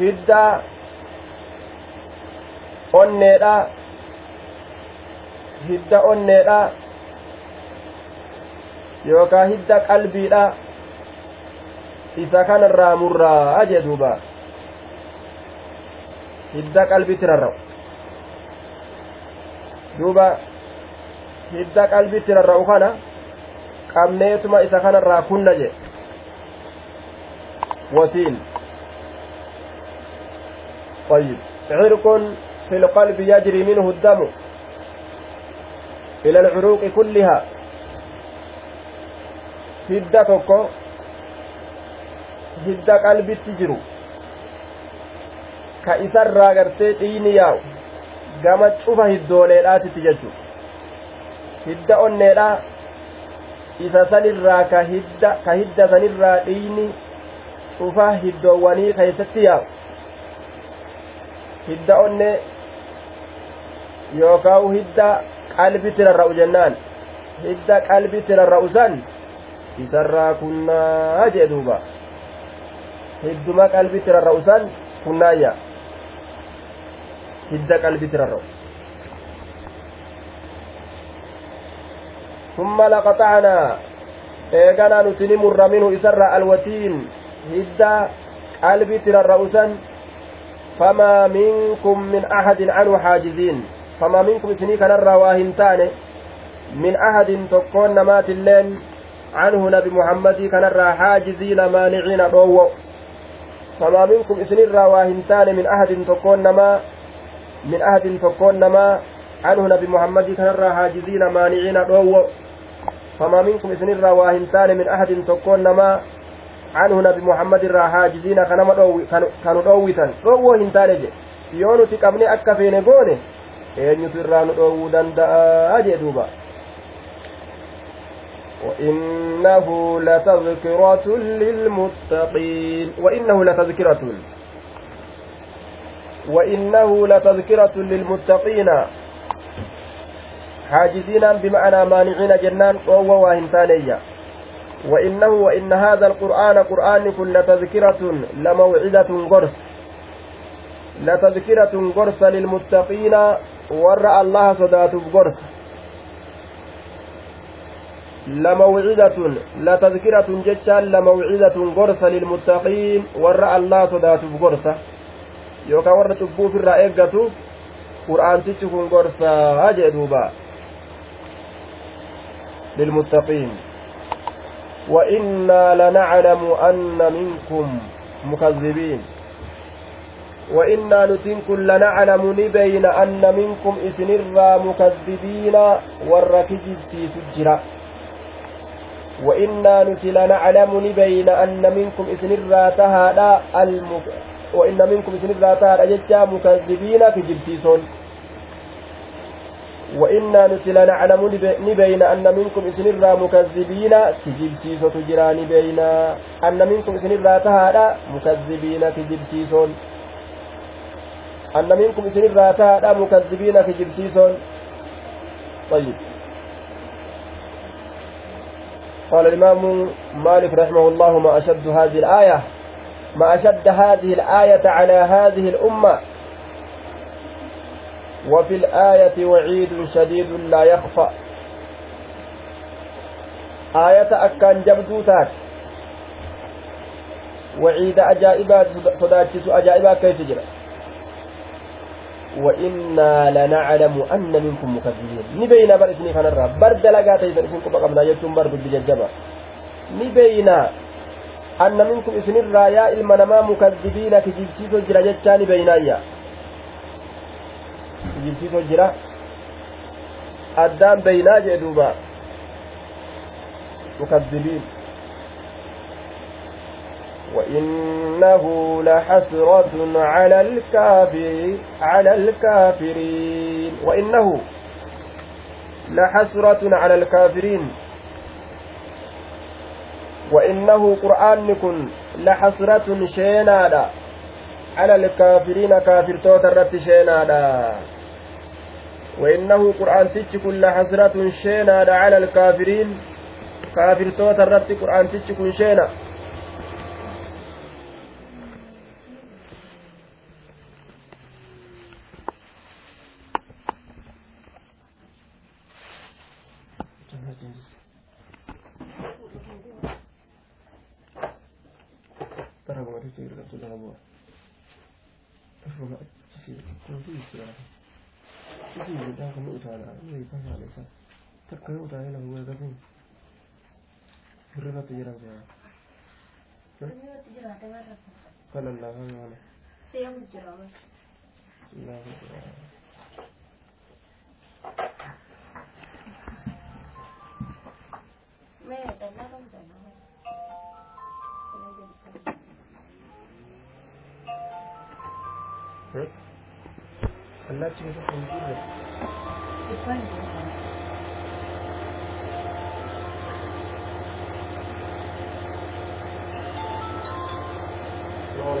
هدى onneedha hidda onneedha yookaa hidda qalbiidha isa kanarraa murraa jee duuba hidda qalbitti rarra'u duuba hidda qalbitti rarra'u kana qabneetuma isa kanarraa kunna jedhe wasiil طيب عرق في القلب يجري منه الدم إلى العروق كلها هدة توكو هدة قلبي تجرو ka isarraa gartee dhiini yaa'u. Gama cufa hiddooleedhaatitti jechuudha hidda onneedhaa isa sanirraa ka hidda ka hidda sanirraa dhiini cufa hiddoowwanii keessatti yaa'u. Hidda onnee yookaan hidda qalbitti rarra'u jennaan. Hidda qalbitti rarra'u san isarraa kunnaa jee hidduma qalbitti rarra'u san kunnaayya hidda qalbitti rarra'u ثم لقطعنا eeganaa nuti ni murra minhu isarra alwatiin hidda qalbitti rarra'usan famaa minkum min ahadin anhu xaajiziin famaa minkum isinii kanarraa waa hin taane min ahadin tokkoon namaatilleen anhu nabi muhammadii kanarraa xaajiziina maaniciina dhoowwo famaa minkum isinirraa waa hin taane min ahadin tokkoon namaa ahadin tokkoon namaa anhu nabi muhammadii kanarraa haajiziina maaniciina dhoowwo famaa minkum isinirraa waa hin taane min ahadin tokkoon namaa anhu nabi muhammad irraa haajiziina kanama kanu dhoowwitan dhoowwoo hin taane jedhe yoo nuti qabne akka feene goone eenyutu irraa nu dhoowwuu danda'a jee duuba وإنه لتذكرة للمتقين وإنه لتذكرة وإنه لتذكرة للمتقين. حاجزين بمعنى مانعين جنان قوة وهنتانية وإنه وإن هذا القرآن قرآن كل لتذكرة لموعظة قرص لتذكرة قرص للمتقين ورأى الله صدات قرص لموعظة لتذكرة جتا لموعظة قرص للمتقين ورأى الله صدات قرص يوكا ورة تبو في الرأيقة قرآن تتكون قرص أجدوبا للمتقين وإنا لنعلم أن منكم مكذبين وإنا نتنكن لنعلم نبين أن منكم إسنرا مكذبين والركجز في سجرا وإنا نتي لنعلم نبين أن منكم إسنرا تهادا المك... وإن منكم إسنرا تهادا جتا مكذبين في جبسيسون. وإنا نتلا نعلم نبين أن منكم إسنرا مكذبين كجبسيسو تجرى نبين أن منكم إسنرا تهادا مكذبين كجبسيسون أن منكم إسنرا تهادا مكذبين كجبسيسون طيب. قال الإمام مالك رحمه الله ما أشد هذه الآية. ما أشد هذه الآية على هذه الأمة. وفي الآية وعيد شديد لا يخفى. آية أكان جبدوتات وعيد أجائبات صداتس أجائبات كيف جرى وإنا لنعلم أن منكم مكذبين. نبينا بل إسني خان الرب برد لقاتا إذا إسنكم بقمنا يتم برد بججبا نبينا أن منكم إسن الرايا المنما مكذبين كجلسيتو جرى جتشان بينايا. jira addaan beeynaa jee duuba mukaddibiin وإنه لحسرة على الكافر على الكافرين. وإنه لحسرة على الكافرين. وإنه قرآن كن لحسرة شينادا. على الكافرين كافر توترت شينادا. وإنه قرآن تيتش كل حسرة شينا على الكافرين كافر توتا الرد قرآن تيتش كل 그걸 당연히 뭐야 가슴 그러나 뜨지라 그래 그러나 뜨지라 내가 알았어 그러나 나가면 안 해. 세영 뜨지라 나가면 왜 날라가면 되나? 응? 달라지면서 공부를 해. और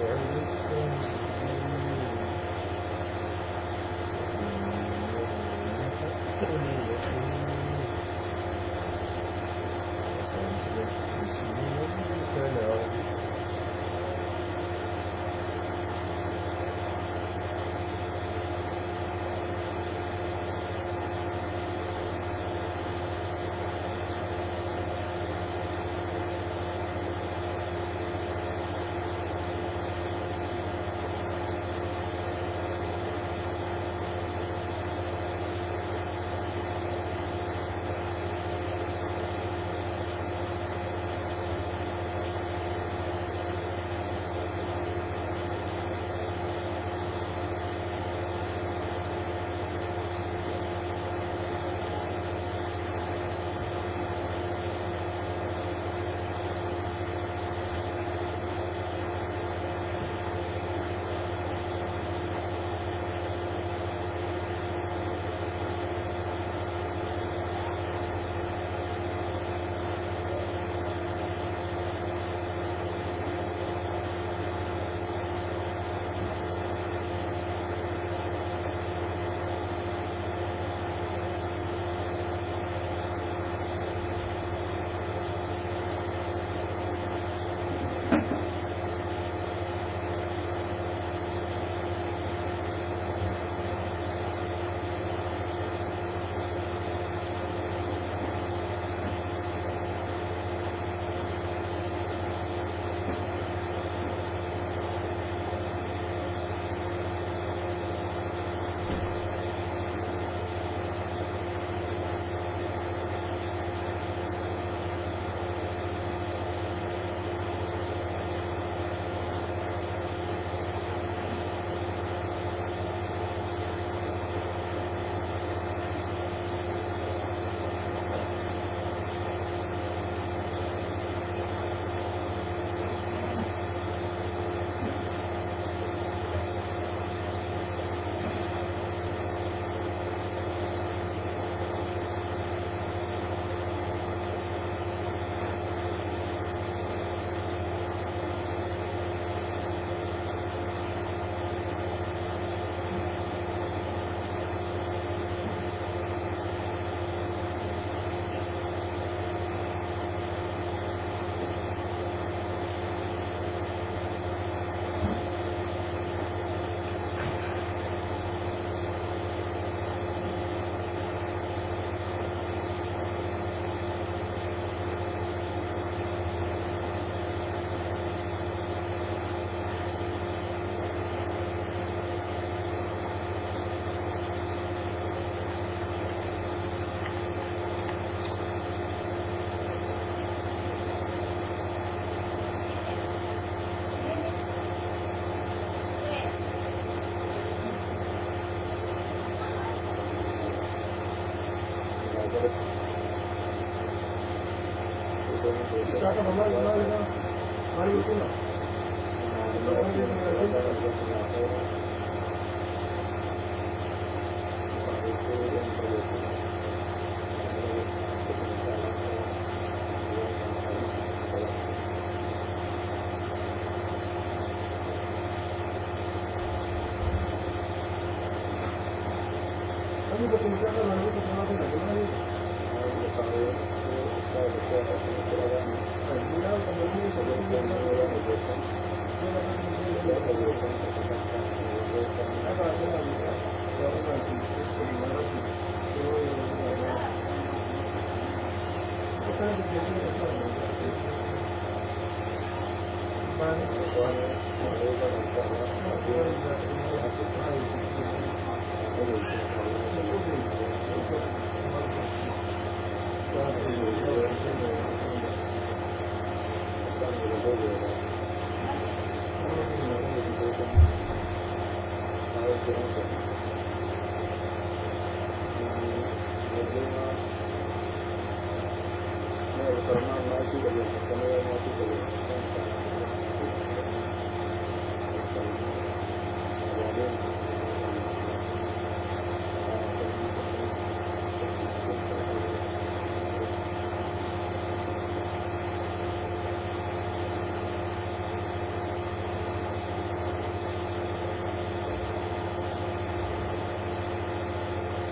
الله.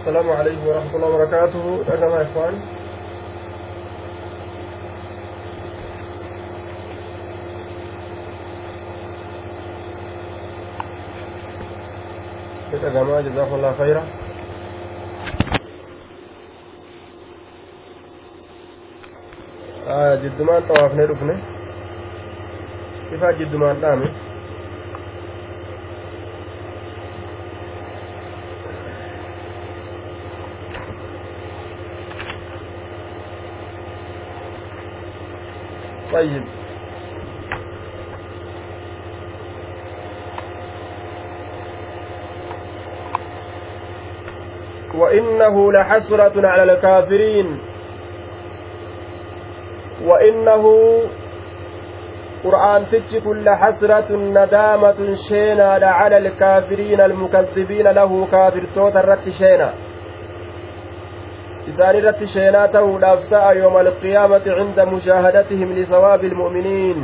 السلام عليكم ورحمة الله وبركاته. رقم يا إخوان. جماعة جزاكم الله خيرا. آه جدمان طوافني ركني كيف جدمان دامي طيب. وإنه لحسرة على الكافرين. وإنه قرآن تتش كل حسرة ندامة شينا على الكافرين المكذبين له كافر توت الرت شينا. Isaan irratti sheenaa ta'uudhaaf ta'a yooma alqiyaamati cinda mushaahadatihim lisawaabi ilmu'miniin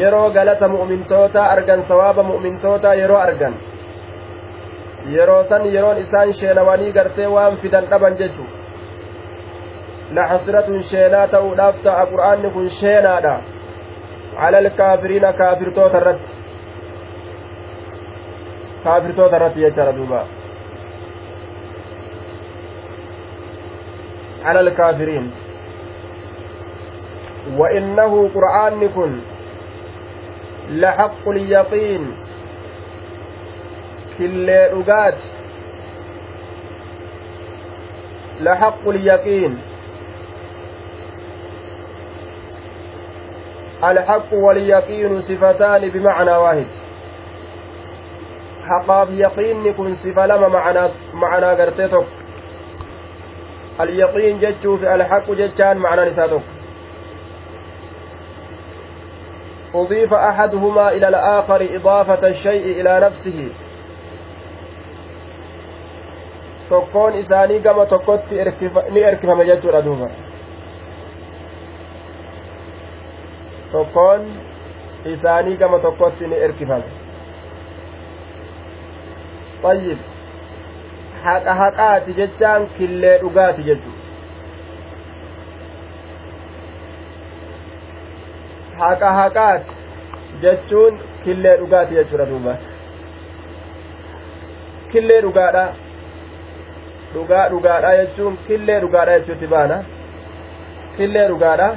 yeroo galata mu'mintoota argan sawaaba mu'mintoota yeroo argan yeroo san yeroon isaan sheenawanii gartee waan fidan dhaban jechu laxasratun sheenaa ta'uudhaaf ta'a qur'aanni kun sheenaadha cala alkaafiriina kaafirtoota irratti kaafirtoota irratti jechaadha duuba على الكافرين. وإنه قرآن كن لحق اليقين. كل رقات لحق اليقين. الحق واليقين صفتان بمعنى واحد. حقاف يقين كن صفة لما معنى معنى قرتي اليقين جتشو في الحق جتشان معنى نساتك أضيف أحدهما إلى الآخر إضافة الشيء إلى نفسه gama tokkotti ni erkifame jechuudha duuba tokkoon isaanii gama tokkotti ni erkifame طيب haqa haqaati jechaan killee dhugaati jechu haqa haqaati jechuun killee dhugaati jechuudha duuba killee dhugaadha dhugaa dhugaadha jechuun killee dhugaadha jechuutti baana killee dhugaadha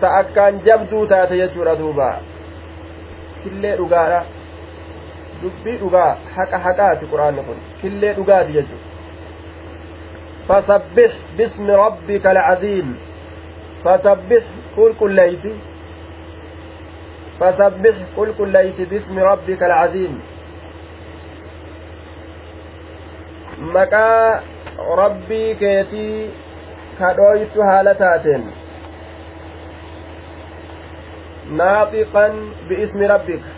ta akkaan jabduu taate jechuudha duuba killee dhugaadha dubbii dhugaa haqa haqaati quraanni kun killee dhugaati jechu fasabbix bismi rabbika alcaziim fasabbix qulqulleysi fasabbix qulqulleysi bismi rabbika alcaziim maqaa rabbii keetii kadhooytu haala taateen naaxiqan biismi rabbika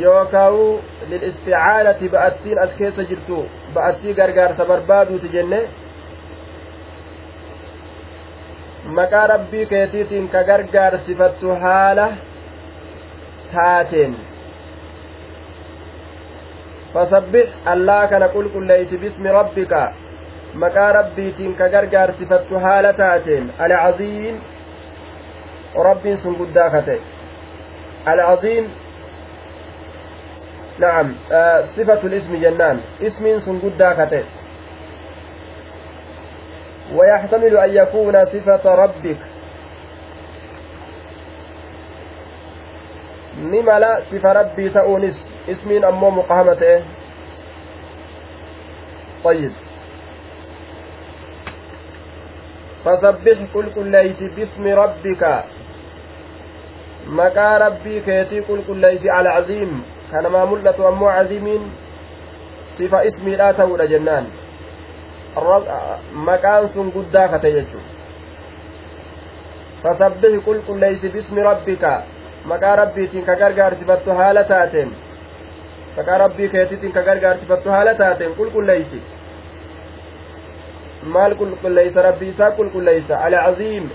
yookaawu lilisticaanati ba'attiin as keessa jirtu ba'attii gargaarsa barbaaduuti jenne. Maqaa rabbii keetiitiin ka gargaarsifattu haala taateen. Fasabbix allaa kana qulqulleeyti bismi rabbika. Maqaa rabbiitiin ka gargaarsifattu haala taateen. Alcaziim rabbiin sun guddaa kate alcaziim نعم. آه صفة الاسم جنان. اسم سنقدا كته ويحتمل أن يكون صفة ربك. نملا صفة ربي تؤنس اسم أمو مقامته. طيب. فسبح كل كليت باسم ربك. مكا ربي كيتي كل كليت على عظيم. Kanamaa mul'atu ammoo cazimiin sifa ismiidhaa ta'uudha jennaan maqaan sun guddaa kate jechu fasabbih qulqulleeysi bismi rabbika maqaa rabbiitiin ka gargaarsifattu haala taateen maqaa rabbii keetiitiin ka gargaarsifattu haala taateen qulqulleeysi maal qulqulleeysa rabbii isaa qulqulleeysa alcaziim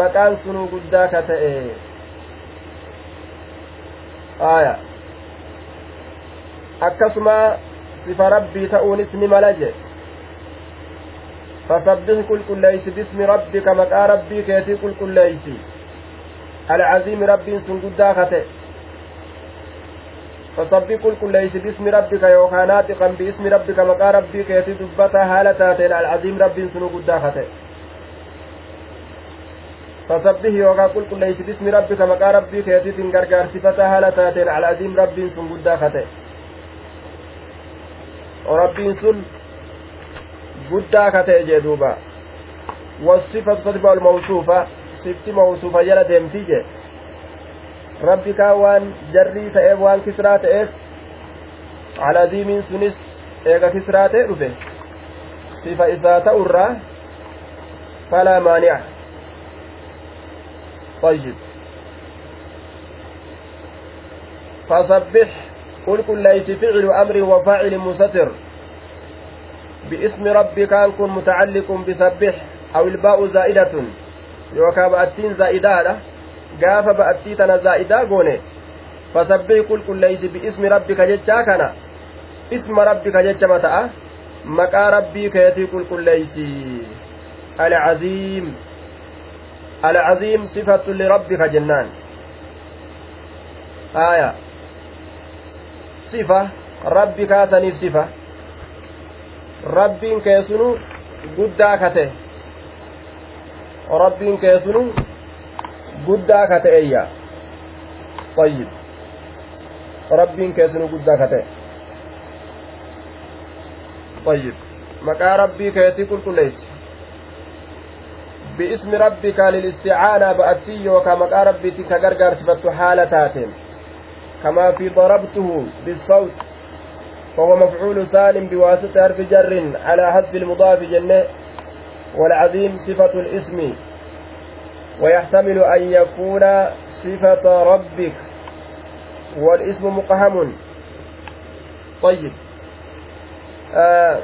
maqaan sunuu guddaa ka ta'e aya akkasuma sifa rabbii ta'uunis ni mala jee فسبح كل كليس باسم ربك مقا ربي كيتي كل كليس العظيم ربي سن قداخته فسبح كل كليس باسم ربك يوكا ناطقا باسم ربك مقا ربي كيتي دبتا هالتاتين العظيم ربي سن قداخته فسبح يوكا كل كليس باسم ربك مقا ربي كيتي تنقرقار صفتا هالتاتين العظيم ربي سن قداخته وربي سن jee duuba wasifatu tadba almawsuufa sifti mawsuufa jala deemtii jee rabbi kaan waan jarrii ta'eef waan kisraa ta'eef aladiimiin sunis eega kisraa ta'e dhufe sifa isaa ta'urraa falaa maani'a طيب فسبح قل كل ليس فعل أمر وفاعل مستتر. باسم ربك كان كن متعلق بسبح أو الباء زائدة. يوكا بأتين زائدة قاف بأتي تنا زائدة قوني فسبح كل كل ليس باسم ربك جتشا كان اسم ربك جتشا متى؟ مكا ربي كيتي كل كل ليس. العظيم. العظيم صفة لربك جنان. آية. صفة ربك سنيف صفة rabbiin keessunu guddaa kate rabbiin keessunu guddaa kate'eyya ayyib rabbiin keessunu guddaa kate ayyib maqaa rabbii keetii qulqulleessi bi'ismi rabbika lilisticaanaa ba'attii yookaa maqaa rabbiitti ka gargaarsifattu haala taateen kamaa fi darabtuhu bisawt فهو مفعول ثان بواسطة حرف جر على حذف المضاف جنة والعظيم صفة الاسم. ويحتمل أن يكون صفة ربك والاسم مقهم. طيب. آه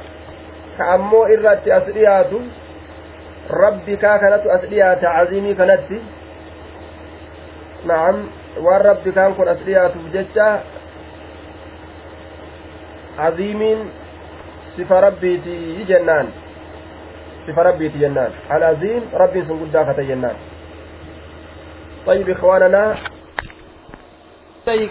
كأمو إرت أسريات ربك كانت أسريات عظيمي كانت نعم. والرب كان كن أسريات بججة عظيم صفة ربيتي جنان صفة ربيتي جنان العظيم ربي سنقدافة جنان طيب إخواننا طيب